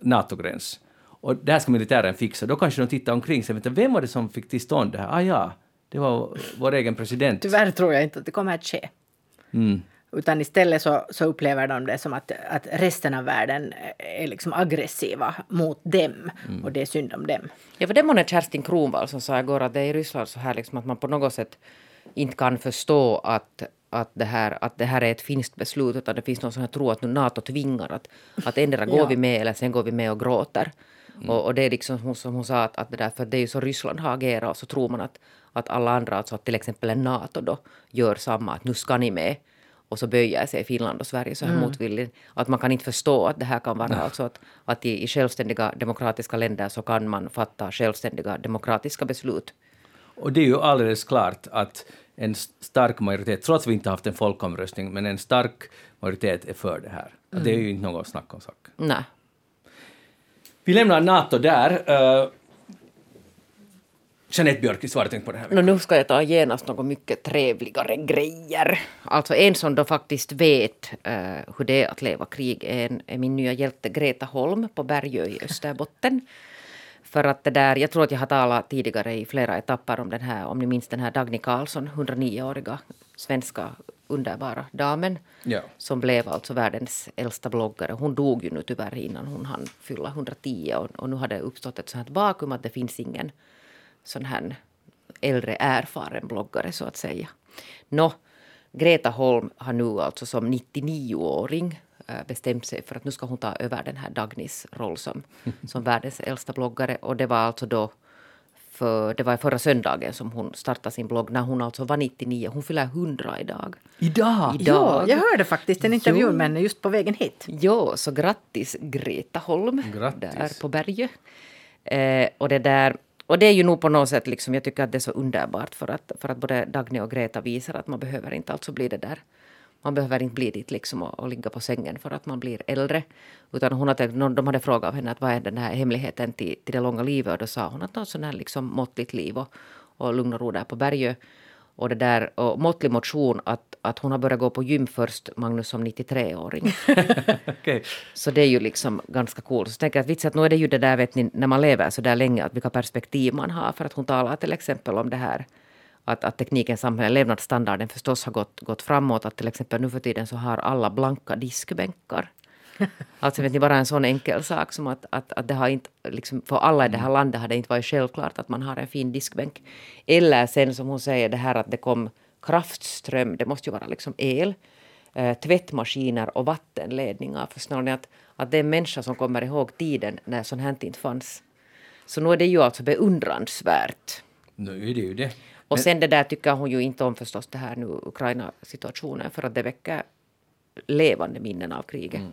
NATO-gräns. Och det här ska militären fixa. Då kanske de tittar omkring sig. Vem var det som fick till stånd det här? Ah ja, det var vår egen president. Tyvärr tror jag inte att det kommer att ske. Mm. Utan istället så, så upplever de det som att, att resten av världen är liksom aggressiva mot dem. Mm. Och det är synd om dem. Ja, för det var Kerstin Kronvall som sa igår att det är i Ryssland så här liksom att man på något sätt inte kan förstå att att det, här, att det här är ett finskt beslut utan det finns någon som tror att nu NATO tvingar att, att endera går ja. vi med eller sen går vi med och gråter. Och, och, det är liksom som hon sa att, att det där, för det är ju så Ryssland har agerat och så tror man att, att alla andra, alltså att till exempel NATO då gör samma, att nu ska ni med och så böjer sig Finland och Sverige så här mm. motvilligt. Att man kan inte förstå att det här kan vara alltså att, att i, i självständiga demokratiska länder så kan man fatta självständiga demokratiska beslut. Och det är ju alldeles klart att en stark majoritet, trots att vi inte haft en folkomröstning, men en stark majoritet är för det här. Mm. Det är ju inte något snack om saken. Nej. Vi lämnar NATO där. Uh, Jeanette Björkqvist, vad har du tänkt på det här? No, nu ska jag ta genast något mycket trevligare grejer. Alltså en som då faktiskt vet uh, hur det är att leva krig är, en, är min nya hjälte Greta Holm på Bergö i Österbotten. För att det där, jag tror att jag har talat tidigare i flera etapper om den här, om ni minns den här Dagny Karlsson, 109-åriga svenska underbara damen. Ja. Som blev alltså världens äldsta bloggare. Hon dog ju nu tyvärr innan hon hann fylla 110 och, och nu har det uppstått ett sånt här vakuum att det finns ingen sån här äldre erfaren bloggare så att säga. Nå, Greta Holm har nu alltså som 99-åring Eh, bestämt sig för att nu ska hon ta över den här Dagnys roll som, som världens äldsta bloggare. Och det var alltså då för, det var förra söndagen som hon startade sin blogg när hon alltså var 99. Hon fyller 100 idag. Idag? idag. Ja, jag hörde faktiskt en intervju med henne just på vägen hit. Ja, så grattis Greta Holm grattis. där på berget. Eh, och det där och det är ju nog på något sätt, liksom, jag tycker att det är så underbart för att, för att både Dagny och Greta visar att man behöver inte alltså bli det där man behöver inte bli dit liksom och, och, ligga på sängen för att man blir äldre. Utan hon hade, de hade frågat av henne att vad är den här hemligheten till, till det långa livet och då sa hon att något sån här liksom måttligt liv och, och lugn och ro där på berget. Och, det där, och måttlig motion, att, att hon har börjat gå på gym först, Magnus, som 93-åring. okay. Så det är ju liksom ganska coolt. Så tänker jag att vits att nu är det ju det där, vet ni, när man lever så där länge, att vilka perspektiv man har. För att hon talar till exempel om det här att, att tekniken, samhället, levnadsstandarden förstås har gått, gått framåt. Att till exempel nu för tiden så har alla blanka diskbänkar. Alltså vet ni, bara en sån enkel sak som att, att, att det har inte, liksom, för alla i det här landet har det inte varit självklart att man har en fin diskbänk. Eller sen som hon säger det här att det kom kraftström, det måste ju vara liksom el, eh, tvättmaskiner och vattenledningar. Förstår ni att, att det är en människa som kommer ihåg tiden när sånt här inte fanns. Så nu är det ju alltså beundransvärt. Nu är det ju det. Och sen det där tycker hon ju inte om förstås det här nu Ukraina-situationen för att det väcker levande minnen av kriget. Mm.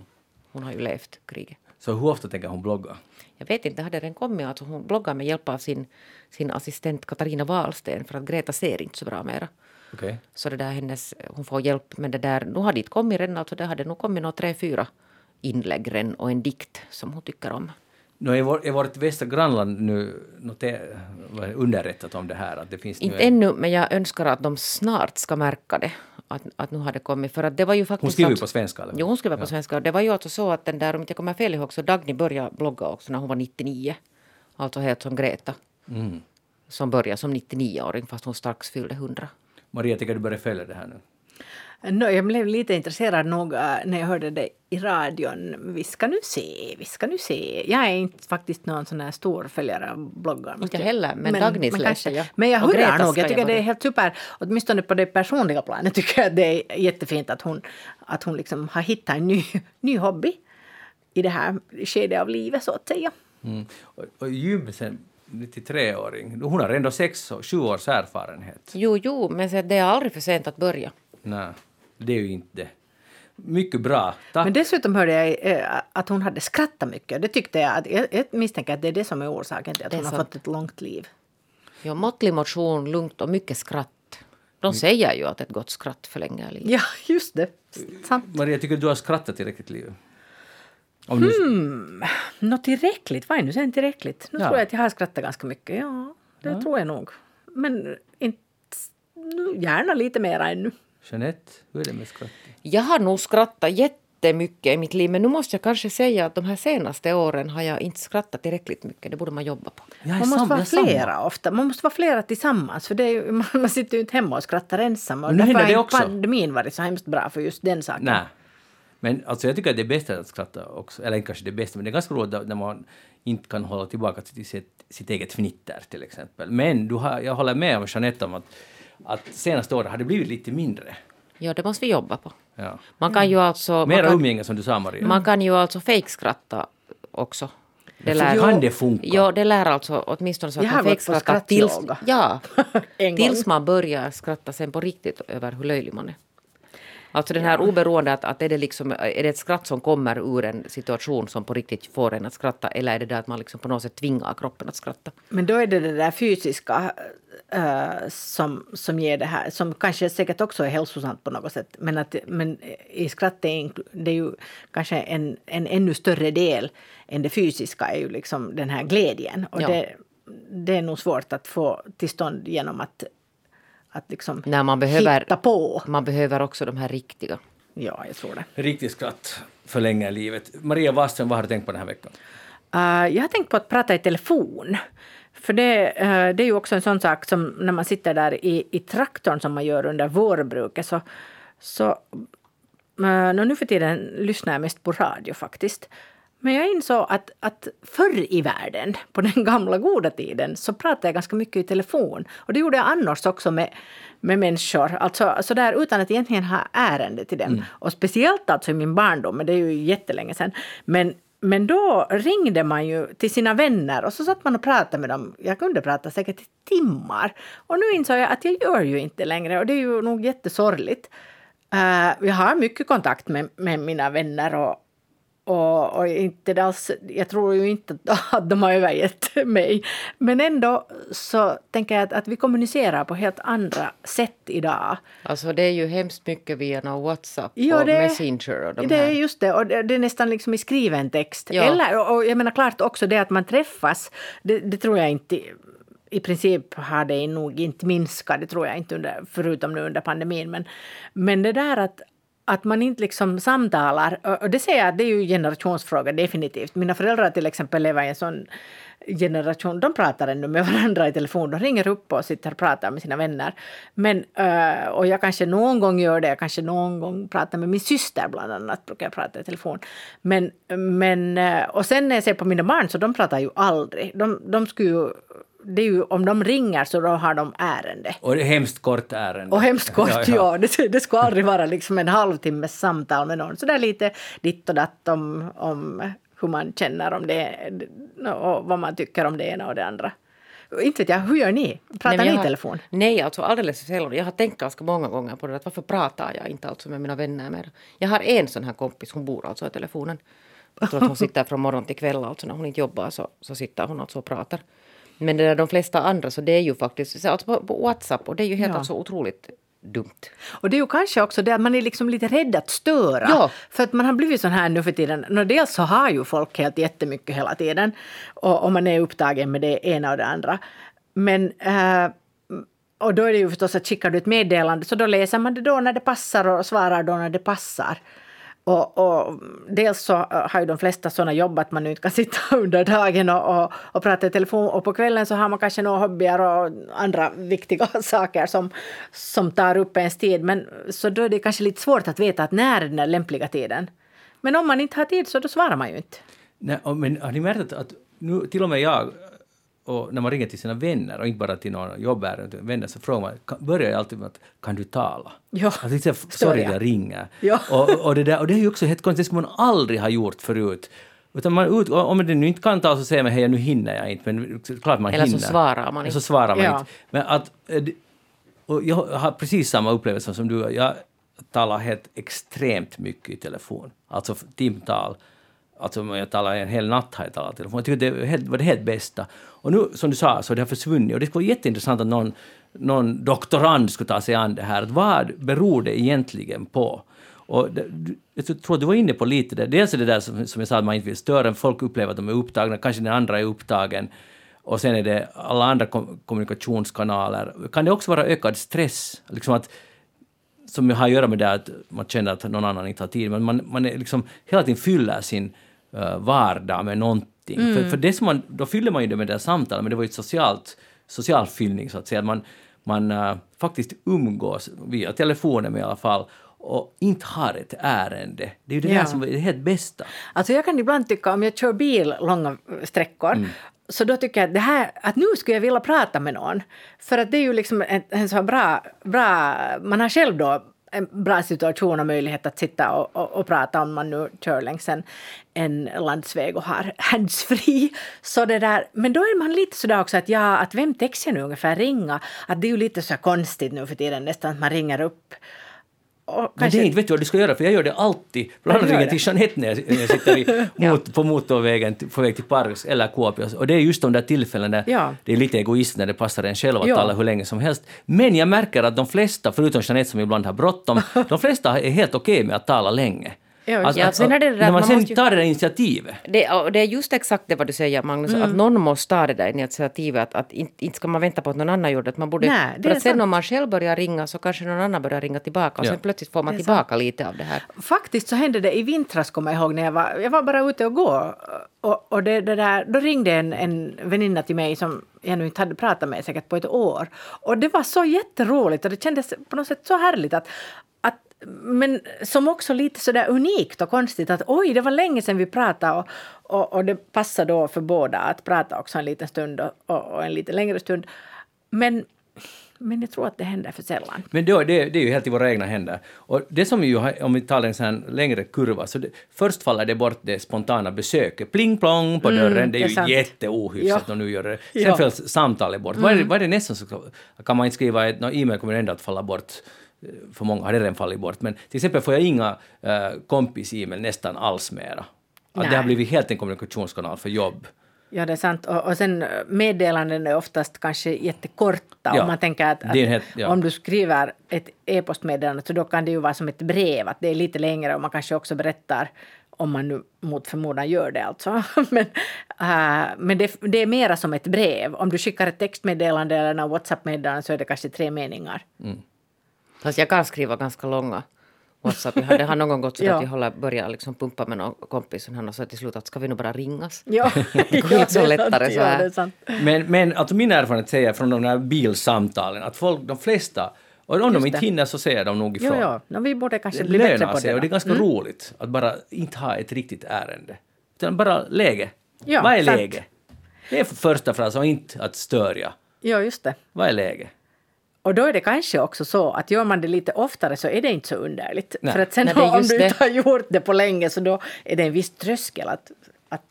Hon har ju levt kriget. Så hur ofta tänker hon blogga? Jag vet inte, hade den kommit? Alltså hon bloggar med hjälp av sin, sin assistent Katarina Wahlsten för att Greta ser inte så bra mera. Okay. Så det där hennes, hon får hjälp med det där. Nu har dit kommit redan, alltså det hade nog kommit några tre, fyra inlägg redan och en dikt som hon tycker om. Nu är, vår, är vårt västra grannland nu underrättat om det här? Att det finns Inte en... ännu, men jag önskar att de snart ska märka det. Att, att nu har det kommit. För att det var ju faktiskt hon skriver alltså, på svenska? Eller? Jo, hon skriver ja. på svenska. Det var ju alltså så att den där, om jag kommer fel ihåg, så Dagny började blogga också när hon var 99. Alltså helt som Greta. Mm. Som började som 99-åring fast hon strax fyllde 100. Maria, tycker du börjar följa det här nu? No, jag blev lite intresserad nog äh, när jag hörde det i radion. Vi ska nu se, vi ska nu se. Jag är inte faktiskt någon sån här stor följare av bloggar. Inte jag heller, men, men Dagnis läser jag. Men jag hurrar nog. Jag tycker det är helt super. Åtminstone på det personliga planet tycker jag det är jättefint att hon, att hon liksom har hittat en ny, ny hobby i det här skedet av livet så att säga. Mm. Och, och gym sen 93-åring, hon har ändå sex, sju års erfarenhet. Jo, jo, men det är aldrig för sent att börja. Nej det är ju inte. Mycket bra. Tack. Men dessutom hörde jag eh, att hon hade skrattat mycket. Det tyckte jag. jag misstänker att det är det som är orsaken till att hon har fått ett långt liv. Ja, måttlig motion, lugnt och mycket skratt. De mm. säger ju att ett gott skratt förlänger livet. Ja, just det. Sant. Maria, tycker du du har skrattat tillräckligt i livet? Om du... Hmm, något tillräckligt? Vad är nu sen tillräckligt? Nu ja. tror jag att jag har skrattat ganska mycket. Ja, det ja. tror jag nog. Men inte, gärna lite mer ännu. Jeanette, hur är det med skratt? Jag har nog skrattat jättemycket i mitt liv men nu måste jag kanske säga att de här senaste åren har jag inte skrattat tillräckligt mycket. Det borde man jobba på. Man måste sam, vara flera samma. ofta. Man måste vara flera tillsammans för det är ju, man, sitter ju inte hemma och skrattar ensam. Och därför har inte pandemin varit så hemskt bra för just den saken. Nej. Men alltså jag tycker att det är bäst att skratta också. Eller kanske det bästa, men det är ganska roligt när man inte kan hålla tillbaka till sitt, sitt eget fnitter till exempel. Men du har, jag håller med om Jeanette om att att senaste året har det blivit lite mindre. Ja, det måste vi jobba på. Ja. Man kan ju alltså... Mera umgänge som du sa Maria. Man kan ju alltså fejkskratta också. Det lär, kan det funka? Ja, det lär alltså åtminstone så att Jag man skratta tills, ja, tills man börjar skratta sen på riktigt över hur löjlig man är. Alltså den här oberoende att, att är, det liksom, är det ett skratt som kommer ur en situation som på riktigt får en att skratta eller är det där att man liksom på något sätt tvingar kroppen att skratta? Men då är det det där fysiska eh, som, som ger det här, som kanske säkert också är hälsosamt på något sätt. Men, att, men i skratt är det är ju kanske en, en ännu större del än det fysiska är ju liksom den här glädjen. Och Ja. det, det är nog svårt att få till stånd genom att, att liksom När man behöver, hitta på. man behöver också de här riktiga. Ja, jag tror det. Riktigt skratt förlänger livet. Maria Wahlström, vad har du tänkt på den här veckan? Uh, jag har tänkt på att prata i telefon. För det, uh, det är ju också en sån sak som när man sitter där i, i traktorn som man gör under vårbruket så, så uh, nu för tiden lyssnar jag mest på radio faktiskt. Men jag insåg att, att förr i världen, på den gamla goda tiden, så pratade jag ganska mycket i telefon. Och det gjorde jag annars också med, med människor, alltså så där, utan att egentligen ha ärende till dem. Och speciellt alltså i min barndom, men det är ju jättelänge sedan. Men, men då ringde man ju till sina vänner och så satt man och pratade med dem. Jag kunde prata säkert i timmar. Och nu insåg jag att jag gör ju inte längre och det är ju nog jättesorgligt. Uh, jag har mycket kontakt med, med mina vänner och, och, och inte alls, jag tror ju inte att de har övergett mig. Men ändå så tänker jag att, att vi kommunicerar på helt andra sätt idag. Alltså det är ju hemskt mycket via WhatsApp Ja, och det- Messenger och de det är just det, och det, det är nästan liksom i skriven text. Ja. Eller, och, och jag menar klart också det att man träffas, det, det tror jag inte i princip har det nog inte minskat, det tror jag inte, under, förutom nu under pandemin. Men, men det där att, att man inte liksom samtalar, och det säger jag det är ju generationsfråga definitivt. Mina föräldrar till exempel lever i en sån generation, de pratar ännu med varandra i telefon. De ringer upp och sitter och pratar med sina vänner. Men, eh, och jag kanske någon gång gör det, jag kanske någon gång pratar med min syster bland annat, brukar jag prata i telefon. Men, men, eh, och sen när jag ser på mina barn så de pratar ju aldrig. De, de skulle ju, det är ju, om de ringer så då har de ärende. Och det är hemskt kort ärende. Och hemskt kort, ja. ja. Det, det skulle aldrig vara liksom en halvtimmes samtal med någon. Så där lite ditt och datt om, om hur man känner om det och vad man tycker om det ena och det andra. Inte vet jag, hur gör ni? Pratar Nej, ni i har- telefon? Nej, alltså alldeles för sällan. Jag har tänkt ganska många gånger på det. Att varför pratar jag inte alltså med mina vänner mer? Jag har en sån här kompis, hon bor alltså i telefonen. Jag tror att hon sitter från morgon till kväll alltså när hon inte jobbar så, så sitter hon alltså och pratar. Men det där, de flesta andra så det är ju faktiskt så alltså på, på WhatsApp och det är ju helt Ja. alltså otroligt dumt. Och det är ju kanske också det att man är liksom lite rädd att störa. Ja. För att man har blivit sån här nu för tiden. Nå, dels så har ju folk helt jättemycket hela tiden. Och, och man är upptagen med det ena och det andra. Men eh, och då är det ju förstås att skickar du ett meddelande så då läser man det då när det passar och svarar då när det passar. Och, och dels så äh, har ju de flesta sådana jobb att man nu inte kan sitta under dagen och, och, och prata i telefon och på kvällen så har man kanske några hobbyer och andra viktiga saker som, som tar upp ens tid. Men, så då är det kanske lite svårt att veta att när är den där lämpliga tiden. Men om man inte har tid så då svarar man ju inte. Nej, men har ni märkt att, att nu, till och med jag, och när man ringer till sina vänner och inte bara till några jobbärenden, utan vänner, så frågar man, börjar jag alltid med att kan du tala? Ja, Alltså, så, förstår sorry, jag. ringer. Ja. Och, och, det där, och det är ju också helt konstigt, det skulle man aldrig ha gjort förut. Utan man ut, om man nu inte kan tala så säger man hej, nu hinner jag inte, men klart man Eller så hinner. svarar man Eller inte. så svarar man Ja. inte. Men att, eh, och jag har precis samma upplevelse som du. Jag talar helt extremt mycket i telefon. Alltså timtal. Alltså jag talar en hel natt har jag talat i telefon. Jag tycker det var det helt bästa. Och nu, som du sa, så har det har försvunnit. Och det skulle vara jätteintressant att någon, någon doktorand skulle ta sig an det här. Att vad beror det egentligen på? Och det, jag tror att du var inne på lite det, Dels är det där som, som jag sa, att man inte vill störa. Folk upplever att de är upptagna. Kanske den andra är upptagen. Och sen är det alla andra kom, kommunikationskanaler. Kan det också vara ökad stress? Liksom att, som har att göra med det att man känner att någon annan inte har tid. Men man, man är liksom hela tiden fyller sin vardag med någonting. För, för det som man, då fyller man ju det med det där samtalet, men det var ju ett socialt, social fyllning så att säga. Man, man eh, faktiskt umgås via telefonen i alla fall och inte har ett ärende. Det är ju det Ja. här som är det helt bästa. Alltså jag kan ibland tycka, om jag kör bil långa sträckor, så då tycker jag att, det här, att nu skulle jag vilja prata med någon. För att det är ju liksom en, en så här bra, bra... Man har själv då en bra situation och möjlighet att sitta och, och, och prata om man nu kör längs en, en landsväg och har handsfree. Så det där, men då är man lite sådär också att ja, att vem täcks jag nu ungefär ringa? Att det är ju lite så konstigt nu för tiden nästan att man ringer upp och Men det vet du vad du ska göra, för jag gör det alltid. Bland annat ringer till Jeanette när jag, sitter i, mot, på motorvägen på väg till Paris eller Kuopio. Och det är just de där tillfällena där ja. det är lite egoistiskt när det passar en själv att ja. tala hur länge som helst. Men jag märker att de flesta, förutom Jeanette som ibland har bråttom, de flesta är helt okej okay med att tala länge. Ja, alltså, ja, sen är det det när man, man sen tar det där initiativet. Det, det är just exakt det vad du säger Magnus, mm. att någon måste ta det där initiativet. Att, att inte, inte ska man vänta på att någon annan gör det. Att man borde, Nej, det för att sen sant. om man själv börjar ringa så kanske någon annan börjar ringa tillbaka och ja. sen plötsligt får man tillbaka sant. lite av det här. Faktiskt så hände det i vintras kommer jag ihåg när jag var, jag var bara ute och gå. Och, och det, det där, då ringde en, en väninna till mig som jag nu inte hade pratat med säkert på ett år. Och det var så jätteroligt och det kändes på något sätt så härligt att, men som också lite sådär unikt och konstigt att oj, det var länge sedan vi pratade och, och, och det passar då för båda att prata också en liten stund och, och, en lite längre stund. Men men jag tror att det händer för sällan. Men då, det, det är ju helt i våra egna händer. Och det som ju, om vi tar en sån längre kurva, så det, först faller det bort det spontana besöket. Pling plong på mm, dörren, mm, det är, det är ju jätteohyfsat ja. och nu gör det. Sen ja. fälls samtalet bort. Mm. Vad, är det, vad är det nästan så kan man inte skriva ett, no, e-mail kommer ändå att falla bort för många har det redan fallit bort, men till exempel får jag inga äh, kompis-e-mail nästan alls mera. Att det har blivit helt en kommunikationskanal för jobb. Ja, det är sant. Och, och sen meddelanden är oftast kanske jättekorta. Ja, om man tänker att, att helt, ja. om du skriver ett e-postmeddelande så då kan det ju vara som ett brev, att det är lite längre och man kanske också berättar om man nu mot förmodan gör det alltså. men uh, men det, det, är mera som ett brev. Om du skickar ett textmeddelande eller en WhatsApp-meddelande så är det kanske tre meningar. Mm. Fast jag kan skriva ganska långa WhatsApp. Jag hade, har någon gång gått så ja. att jag håller, börjar liksom pumpa med någon kompis och han har sagt till slut att ska vi nog bara ringas? Ja, det går inte så lättare så här. Ja, men, men alltså min erfarenhet säger från de här bilsamtalen att folk, de flesta och om Just de inte det. hinner så säger de nog ifrån. Jo, jo. vi borde kanske bli bättre på det. och det är ganska mm. roligt att bara inte ha ett riktigt ärende. Utan bara läge. Ja, Vad är sant. läge? Det är första frasen och inte att störa. Ja, just det. Vad är läge? Och då är det kanske också så att gör man det lite oftare så är det inte så underligt. Nej. För att sen Nej, om du inte har gjort det på länge så då är det en viss tröskel att, att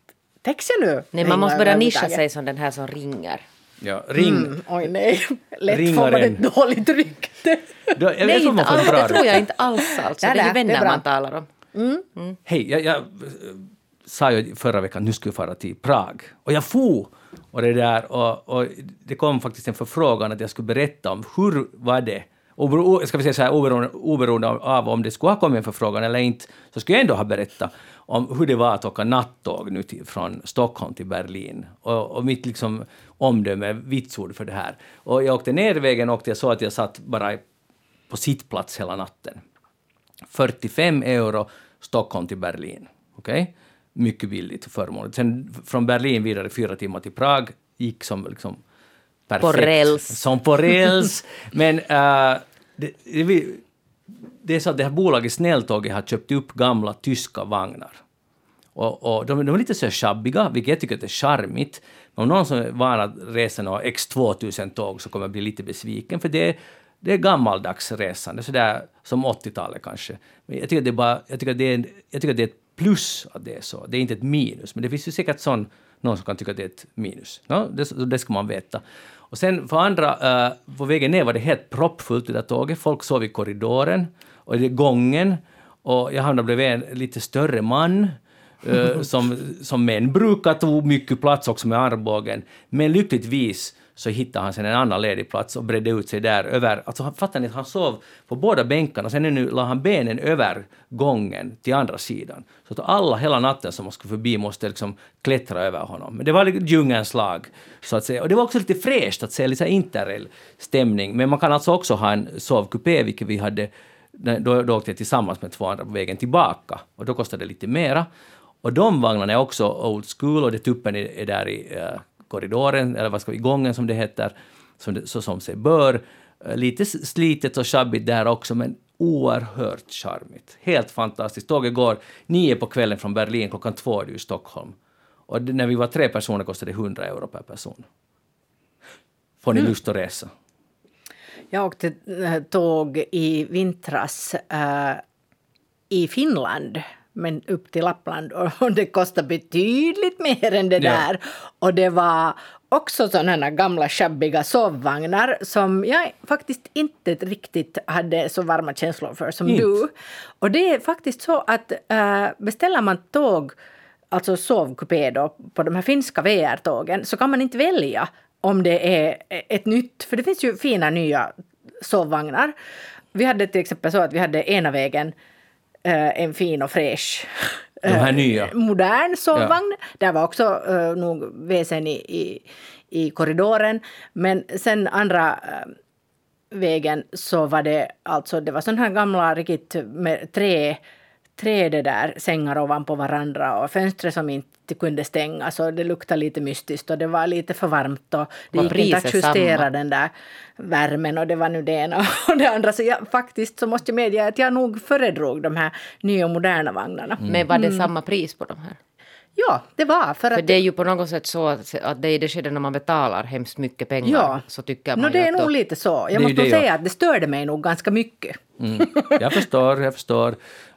täcks jag nu? Nej, man måste börja nischa sig som den här som ringer. Ja, ring... Mm, oj nej, lätt Ringaren. får man ett dåligt rykte. Då, jag nej, inte alls, det tror jag inte alls alltså. det är ju vänner man talar om. Mm. Mm. Hej, jag, jag sa ju förra veckan att nu skulle jag fara till Prag. Och jag for och det, där, och, och det kom faktiskt en förfrågan att jag skulle berätta om hur var det ska vi säga så här, oberoende, oberoende av om det skulle ha kommit en förfrågan eller inte, så skulle jag ändå ha berättat om hur det var att åka nattåg nu till, från Stockholm till Berlin. Och, och mitt liksom omdöme, vitsord för det här. Och jag åkte ner vägen och jag såg att jag satt bara på sittplats hela natten. 45 euro Stockholm till Berlin. Okej? Okay? Mycket billigt och förmånligt. Sen från Berlin vidare fyra timmar till Prag gick som liksom perfekt. På räls. Som på räls. Men uh, det, det, det, är så att det här bolaget Snälltåget har köpt upp gamla tyska vagnar. Och, och de, de, är lite så shabbiga, vilket jag tycker är charmigt. Om någon som är van att resa några X2000-tåg så kommer jag bli lite besviken, för det, det är gammaldags resande, sådär som 80-talet kanske. Men jag tycker, det är bara, jag, tycker det är, jag tycker det är ett plus att det är så. Det är inte ett minus, men det finns ju säkert sån, någon som kan tycka att det är ett minus. No, det, det ska man veta. Och sen för andra, uh, på vägen ner var det helt proppfullt i det tåget. Folk sov i korridoren och i gången. Och jag hamnade bredvid en lite större man uh, som, som män brukar ta mycket plats också med armbågen. Men lyckligtvis så hittade han sen en annan ledig plats och bredde ut sig där över. Alltså fattar ni, han sov på båda bänkarna, sen nu la han benen över gången till andra sidan. Så att alla hela natten som man skulle förbi måste liksom klättra över honom. Men det var liksom djungelns lag, så att säga. Och det var också lite fräscht att se lite interrail stämning. Men man kan alltså också ha en sovkupé, vilket vi hade då, då åkte jag tillsammans med två andra på vägen tillbaka och då kostade det lite mera. Och de vagnarna är också old school och det tuppen är, är där i uh, korridoren, eller vad ska vi, gången som det heter, som det, så som sig bör. Eh, lite slitet och sjabbigt där också, men oerhört charmigt. Helt fantastiskt. Tåget går nio på kvällen från Berlin, klockan två är det i Stockholm. Och när vi var tre personer kostade det 100 euro per person. Får ni mm. lust att resa? Jag åkte eh, tåg i vintras uh, i Finland men upp till Lappland och det kostade betydligt mer än det ja. där. Och det var också sådana gamla shabbiga sovvagnar som jag faktiskt inte riktigt hade så varma känslor för som inte. du. Och det är faktiskt så att äh, beställer man tåg, alltså sovkupé då, på de här finska VR-tågen så kan man inte välja om det är ett nytt, för det finns ju fina nya sovvagnar. Vi hade till exempel så att vi hade ena vägen en fin och fräsch de här nya. Eh, modern sovvagn. Ja. Där var också uh, nog WC'n i, i, i, korridoren. Men sen andra uh, vägen så var det alltså, det var sådana här gamla riktigt med trä tre det där sängar ovanpå varandra och fönstret som inte kunde stängas och det luktade lite mystiskt och det var lite för varmt och det var gick inte att justera samma. den där värmen och det var nu det ena och det andra. Så jag, faktiskt så måste jag medge att jag nog föredrog de här nya moderna vagnarna. Mm. Men var det mm. samma pris på de här? Ja, det var. För, för det är ju på något sätt så att, att det är i det skedet när man betalar hemskt mycket pengar ja. så tycker man no, det är nog då... lite så. Jag måste nog säga att det störde mig nog ganska mycket. Mm. Jag förstår, jag förstår.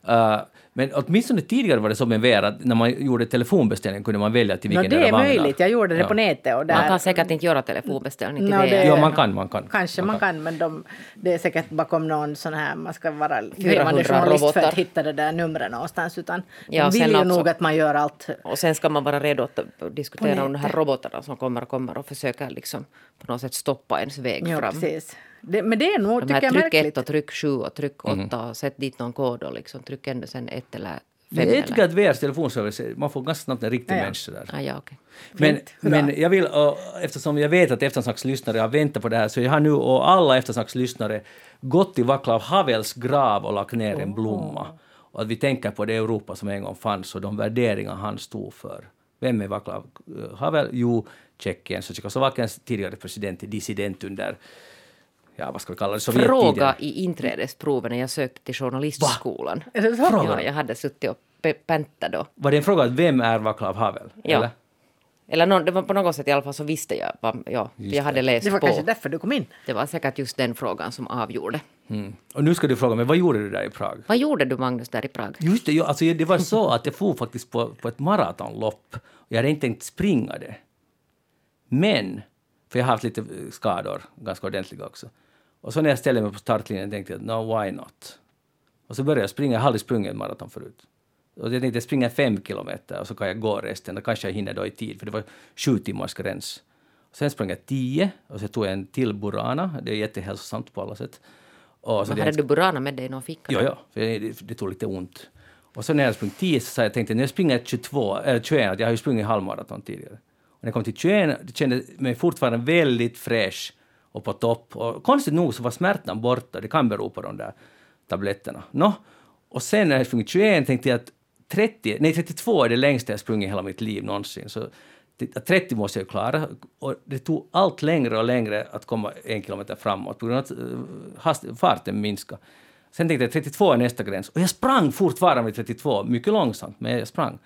Uh, men åtminstone tidigare var det så med VR att när man gjorde telefonbeställning kunde man välja till vilken no, det är möjligt, jag gjorde det ja. på nätet. Och där... Man kan säkert inte göra telefonbeställning till no, VR. Ja, man kan, man kan. Kanske man, man kan, kan, men de, det är säkert bakom någon sån här, man ska vara firmande journalist för att hitta det där numret någonstans, utan ja, de vill ju nog att man gör allt. Och sen ska man vara redo att diskutera om de här robotarna som kommer och kommer och försöker liksom på något sätt stoppa ens väg ja, fram. Precis. Det, men det är nog, De här tryck märkligt. ett och tryck sju och tryck åtta mm. och sätt dit någon kod och liksom tryck ännu sen ett eller fem. Jag tycker att VRs telefonservice, man får ganska snabbt en riktig ja, ja. människa där. Ah, ja, okay. Men, men jag vill, och, eftersom jag vet att eftersnackslyssnare har väntat på det här, så jag har nu och alla eftersnackslyssnare gått till Vaclav Havels grav och lagt ner en blomma. Och att vi tänker på det Europa som en gång fanns och de värderingar han stod för. Vem är Vaclav Havel? Jo, Tjeckiens och Tjeckoslovakiens tidigare president, dissident under ja, vad ska vi kalla det, Sovjettiden. Fråga i inträdesproven när jag sökte till journalistskolan. Så? Ja, jag hade suttit och päntat då. Var det en fråga, vem är Vaclav Havel? Ja. Eller? Eller no, det var på något sätt i alla fall så visste jag. Ja, jag hade läst på. Det var på. kanske därför du kom in. Det var säkert just den frågan som avgjorde. Mm. Och nu ska du fråga mig, vad gjorde du där i Prag? Vad gjorde du Magnus där i Prag? Just det, jag, alltså, det var så att jag for faktiskt på, på ett maratonlopp. Jag hade inte tänkt springa det. Men, för jag har haft lite skador, ganska ordentliga också. Och så när jag ställde mig på startlinjen tänkte jag no why not? Och så började jag springa, jag har aldrig sprungit maraton förut. Och jag tänkte jag springer fem kilometer och så kan jag gå resten, och kanske jag hinner då i tid, för det var sju timmars gräns. Sen sprang jag tio och så tog jag en till Burana, det är jättehälsosamt på alla sätt. Och så hade du Burana med dig i någon ficka? Ja, ja, för det, det tog lite ont. Och så när jag sprang tio så jag tänkte jag springer 22, eller 21, jag har ju sprungit halvmaraton tidigare. Och när jag kom till 21 det kände jag mig fortfarande väldigt fräsch och på topp. Och konstigt nog så var smärtan borta, det kan bero på de där tabletterna. No. Och sen när jag sprungit 21 tänkte jag att 30, nej 32 är det längsta jag sprungit i hela mitt liv någonsin. Så 30 måste jag klara. Och det tog allt längre och längre att komma en kilometer framåt på grund av att eh, farten minskade. Sen tänkte jag 32 är nästa gräns. Och jag sprang fortfarande med 32, mycket långsamt, men jag sprang.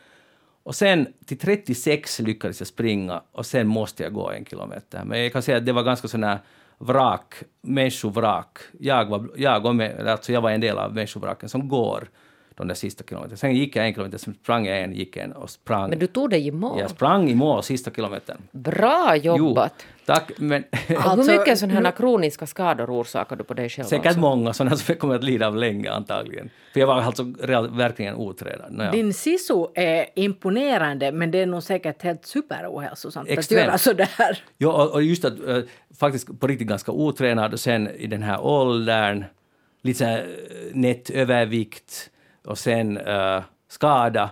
Och sen till 36 lyckades jag springa och sen måste jag gå en kilometer. Men jag kan säga att det var ganska sån här vrak, människovrak. Jag var, jag, och med, alltså jag var en del av människovraken som går de där sista kilometerna. Sen gick jag en kilometer, sen sprang jag en, gick en och sprang. Men du tog dig i mål? Jag sprang i mål sista kilometern. Bra jobbat! Jo, tack, men... alltså, hur mycket sådana här kroniska skador orsakar du på dig själv? Säkert alltså? många sådana som jag kommer att lida av länge antagligen. För jag var alltså verkligen otränad. Naja. Din sisu är imponerande men det är nog säkert helt superohälsosamt att göra sådär. Ja, och just att äh, faktiskt på riktigt ganska otränad och sen i den här åldern, lite eh, nätt övervikt och sen uh, skada.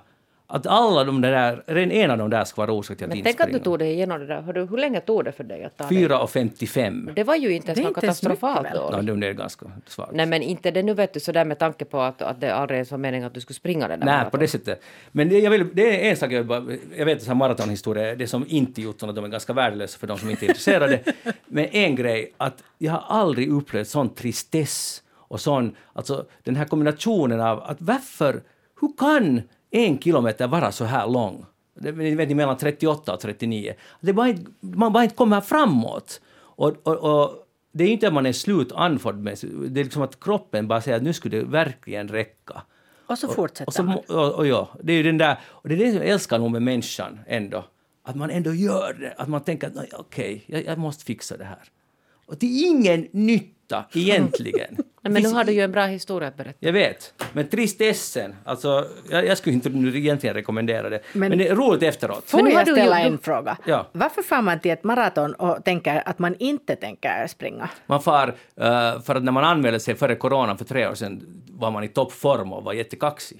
Att alla de där, redan en av de där ska vara orsak till att Men tänk att du tog dig igenom det där. Hur, hur länge tog det för dig att ta 4.55. Det var ju inte ens något katastrofalt då. Nej, det är ganska svagt. Nej, men inte det nu vet du sådär med tanke på att, att det aldrig är så meningen att du skulle springa det där. Nej, på det sättet. Men det, jag vill, det är en sak jag, bara, jag vet att maratonhistoria, det som inte gjort sådana, de är ganska värdelösa för de som inte är intresserade. men en grej, att jag har aldrig upplevt sån tristess och sån, alltså den här kombinationen av att varför, hur kan en kilometer vara så här lång? Det vet mellan 38 och 39. Det bara, man bara inte kommer framåt. Och, och, och det är inte att man är slut andfådd med, det är liksom att kroppen bara säger att nu skulle det verkligen räcka. Och så fortsätter Och, så, man. och, och ja, det är den där, och det är det som jag älskar nog med människan ändå. Att man ändå gör det, att man tänker att "Nej, okej, jag, jag måste fixa det här. Och det är ingen nytta egentligen. Nej, men nu har du ju en bra historia att berätta. jag vet, men tristessen, alltså jag, jag skulle inte nu egentligen rekommendera det, men, Men- det är roligt efteråt. Får Men nu har jag du ställa ju- en fråga? Ja. Varför får man till ett maraton och tänker att man inte tänker springa? Man far, eh, för att när man anmälde sig före corona för tre år sedan var man i toppform och var jättekaxig.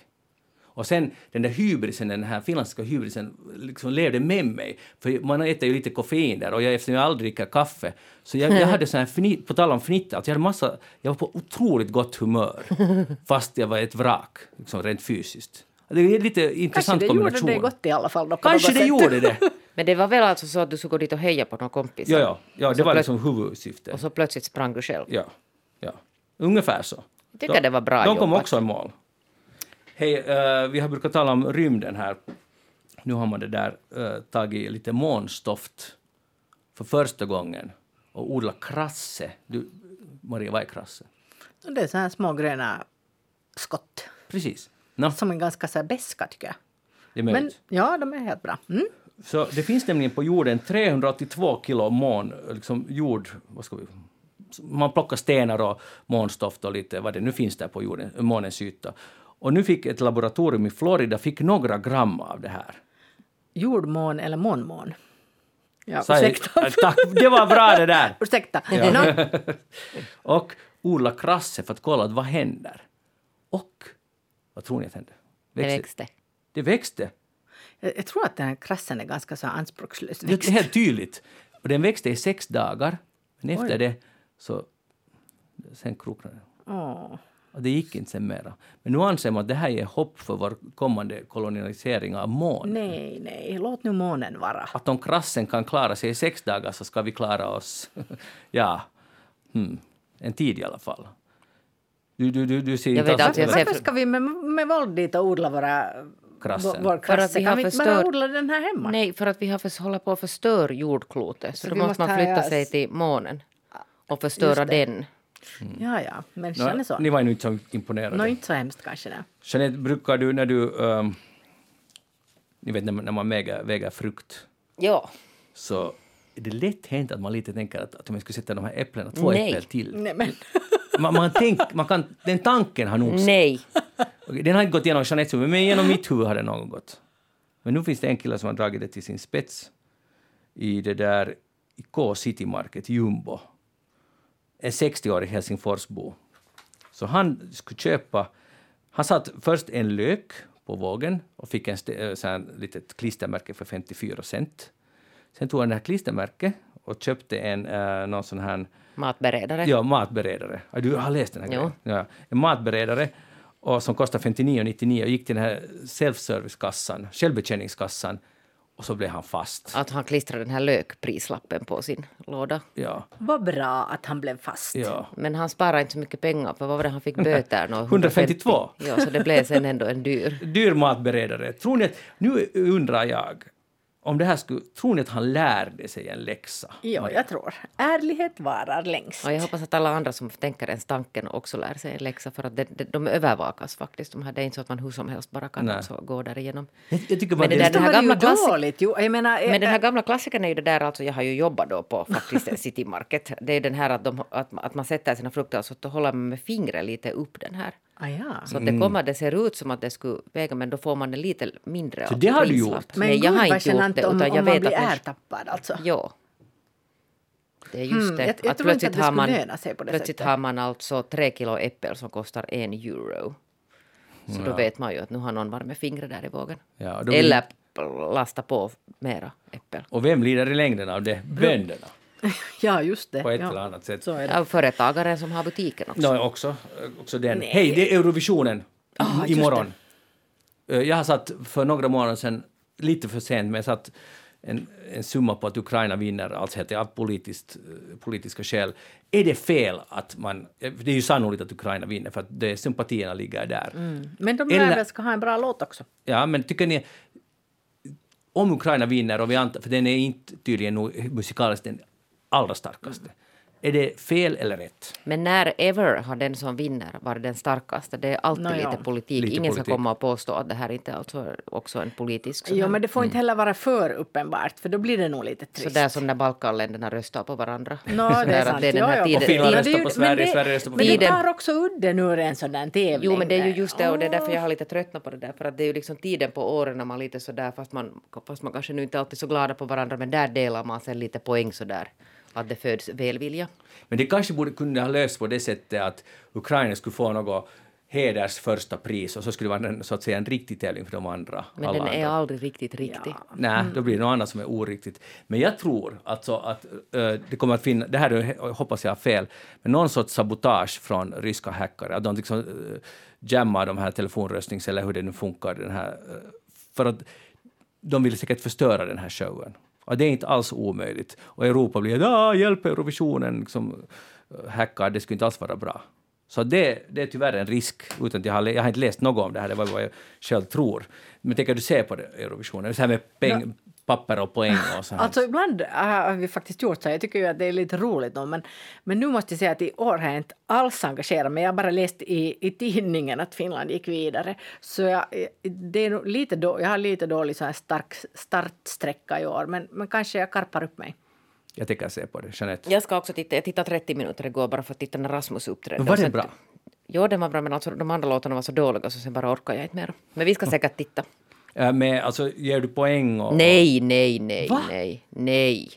Och sen den där hybrisen, den här finländska hybrisen, liksom levde med mig. För man äter ju lite koffein där och jag, eftersom jag aldrig dricker kaffe, så jag, jag hade sån här, fni- på tal om fnitta, alltså jag hade massa, jag var på otroligt gott humör. fast jag var ett vrak, liksom rent fysiskt. Det är lite Kanske intressant det gjorde kombination. det gott i alla fall. Då, Kanske det sätt. gjorde det. Men det var väl alltså så att du skulle gå dit och heja på någon kompis? Ja, ja, ja det var liksom huvudsyftet. Och så plötsligt sprang du själv. Ja, ja. Ungefär så. Jag tycker det var bra De kom jobbat. också i mål. Hej, eh, vi har brukat tala om rymden här. Nu har man det där uh, tagit lite månstoft för första gången och odlat krasse. Du, Maria, vad är krasse? Det är så här små gröna skott Precis. No, som är ganska så beska tycker jag. det är Men möjligt. ja, de är helt bra. Mm. Så det finns nämligen på jorden 382 kilo mån, liksom jord... Vad ska vi, man plockar stenar och månstoft och lite vad det nu finns där på jorden, månens yta. Och nu fick ett laboratorium i Florida fick några gram av det här. Jordmån eller månmån? Ja, jag- ursäkta. Tack, det var bra det där! ursäkta. Nå, Och odla krasse för att kolla att vad händer. Och vad tror ni att hände? Det Växte- växte. Det växte. jag, jag tror att den här krassen är ganska så anspråkslös Det är helt tydligt. Och den växte i sex dagar. Men efter Oj. det så... Sen kroknade den. Åh. Och det gick inte sen mera. Men nu anser man att det här ger hopp för vår kommande kolonialisering av månen. Nej, nej, låt nu månen vara. Att om krassen kan klara sig i sex dagar så ska vi klara oss, ja, hmm, en tid i alla fall. Du, du, du, du ser Jag inte vet alls- Varför ser- ska vi med, med våld dit och odla våra Krassen. vår, vår För att krasse? vi Kan har vi inte bara odla den här hemma? Nej, för att vi har för, håller på att förstöra jordklotet. Så, Så då måste man flytta sig till månen och förstöra det. Den. Ja, ja, är Nå, så. Ni var ju inte så imponerade. Nå, inte så hemskt kanske. Nej. Jeanette, brukar du när du... ehm, ni vet när man, när man väger, väger frukt Ja. så är det lätt hänt att man lite tänker att, att om jag skulle sätta de här äpplena, två Nej. äpplen till. Nej, men, Man, man tänk, man kan, den tanken har nog... Nej. Den har inte gått igenom Jeanettes huvud, men genom mitt huvud har den någon gått. Men nu finns det en kille som har dragit det till sin spets i det där i K City Market, Jumbo. En 60-årig Helsingforsbo. Så han skulle köpa... Han satt först en lök på vågen och fick en äh, sån litet klistermärke för 54 cent. Sen tog han det här klistermärket och köpte en äh, någon sån här Matberedare. Ja, matberedare. Du har läst den här grejen? Ja. En matberedare och som kostar 59,99 och gick till den här self-service-kassan, självbetjäningskassan och så blev han fast. Att han klistrar den här lökprislappen på sin låda. Ja, vad bra att han blev fast. ja. Men han sparar inte så mycket pengar för vad var det han fick böter? Nå, 152. Ja, så det blev sen ändå en dyr. Dyr matberedare. Tror ni att, nu undrar jag, om det här skulle, tror ni att han lärde sig en läxa? Ja, jag tror. Ärlighet varar längst. Och jag hoppas att alla andra som tänker ens tanken också lär sig en läxa för att de, de, de övervakas faktiskt. De här, det är inte så att man hur som helst bara kan Nej. gå därigenom. Jag, jag tycker bara Men det det, där- den här det gamla klassik- dåligt. Jo, jag menar, Men den här eh, gamla klassikern är ju det där, alltså jag har ju jobbat då på faktiskt City Market. Det är den här att, de, att, att man sätter sina frukter och så håller man med fingret lite upp den här. Ah, ja. Så att det kommer, det ser ut som att det skulle väga men då får man det lite mindre. Så av det har du gjort? Men Nej, jag gud, har inte gjort det om, utan om jag man vet blir att... ärtappad alltså. Ja. Det är just Hmm, det. jag- jag att inte att plötsligt det har man, plötsligt sättet. har man alltså tre kilo äppel som kostar en euro. Så då vet man ju att nu har någon varit med fingret där i vågen. Ja, blir- Eller lasta på mera äppel. Och vem lider i längden av det? Bönderna. Ja, just det. På ett ja. eller annat sätt. Så är det. Ja, företagaren som har butiken också. No, också, också den. Hej, det är Eurovisionen Ah, imorgon. Eh, Jag har satt för några månader sedan, lite för sent, men jag satt en, en summa på att Ukraina vinner, alltså helt av politiskt, eh, politiska skäl. Är det fel att man... eh, Det är ju sannolikt att Ukraina vinner, för att det, sympatierna ligger där. Men de Eller- ska ha en bra låt också. Ja, men tycker ni... Om Ukraina vinner, och vi antar, för den är inte tydligen musikaliskt den allra starkaste. är det fel eller rätt? Men när ever har den som vinner varit den starkaste? Det är alltid ja. lite politik. Lite Ingen politik. ska komma och påstå att det här inte är alltså också en politisk... Jo, men det får inte heller vara för uppenbart, för då blir det nog lite trist. Sådär som när Balkanländerna röstar på varandra. Nå, det är att sant. det är den här tiden- Och Finland röstar på Sverige, det- Sverige röstar på Men det Finland. tar också udden ur en sån där tävling. Jo, men det är ju där. just det och det är därför jag har lite tröttnat på det där. För att det är ju liksom tiden på åren när man lite sådär, fast man, fast man kanske nu inte alltid är så glada på varandra, men där delar man sen lite poäng sådär. Att det föds välvilja. Men det kanske borde kunna ha lösts på det sättet att Ukraina skulle få något heders första pris och så skulle det vara en, så att säga en riktig tävling för de andra. Men den är andra. aldrig riktigt riktig. Nej, Mm. då blir det något annat som är oriktigt. Men jag tror alltså att eh, det kommer att finnas, det här är, hoppas jag har fel, men någon sorts sabotage från ryska hackare, att de liksom uh, jammar de här telefonröstnings eller hur det nu funkar, den här, för att de vill säkert förstöra den här showen. Och det är inte alls omöjligt. Och Europa blir ja, hjälp Eurovisionen, liksom, eh, hackar, det skulle inte alls vara bra. Så det, det är tyvärr en risk, utan jag har, jag har inte läst något om det här, det var vad jag själv tror. Men tänker du se på det, Eurovisionen, så här med peng, papper och poäng och så här. Alltså ibland har vi faktiskt gjort så. Jag tycker ju att det är lite roligt nu, men, men nu måste jag säga att i år har jag inte alls engagerat mig. Jag har bara läst i, i tidningen att Finland gick vidare. Så jag, det är lite då, jag har lite dålig så här stark startsträcka i år, men, men kanske jag karpar upp mig. Jag tänker se på det. Jeanette? Jag ska också titta, jag tittade 30 minuter igår bara för att titta när Rasmus uppträdde. Var det bra? Jo, den var bra, men alltså, de andra låtarna var så dåliga så sen bara orkar jag inte mer. Men vi ska säkert titta. Äh, med, alltså, ger du poäng? Och, Nej, nej, nej, Va? nej, nej.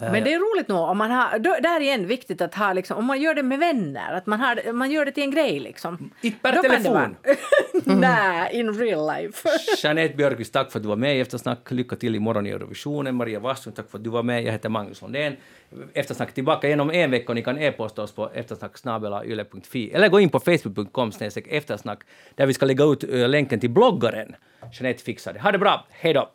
Men det är roligt nog om man har, då, där är igen viktigt att ha liksom, om man gör det med vänner, att man, har, man gör det till en grej liksom. Inte per Då kan det telefon. vara- Nej, in real life. Jeanette Björkqvist, tack för att du var med i Eftersnack. Lycka till imorgon i Eurovisionen. Maria Wasslund, tack för att du var med. Jag heter Magnus Lundén. Eftersnack tillbaka igen om en vecka och ni kan e-posta oss på eftersnacksnabelayle.fi eller gå in på facebook.com eftersnack där vi ska lägga ut eh, länken till bloggaren. Jeanette fixar det. Ha det bra, hej då!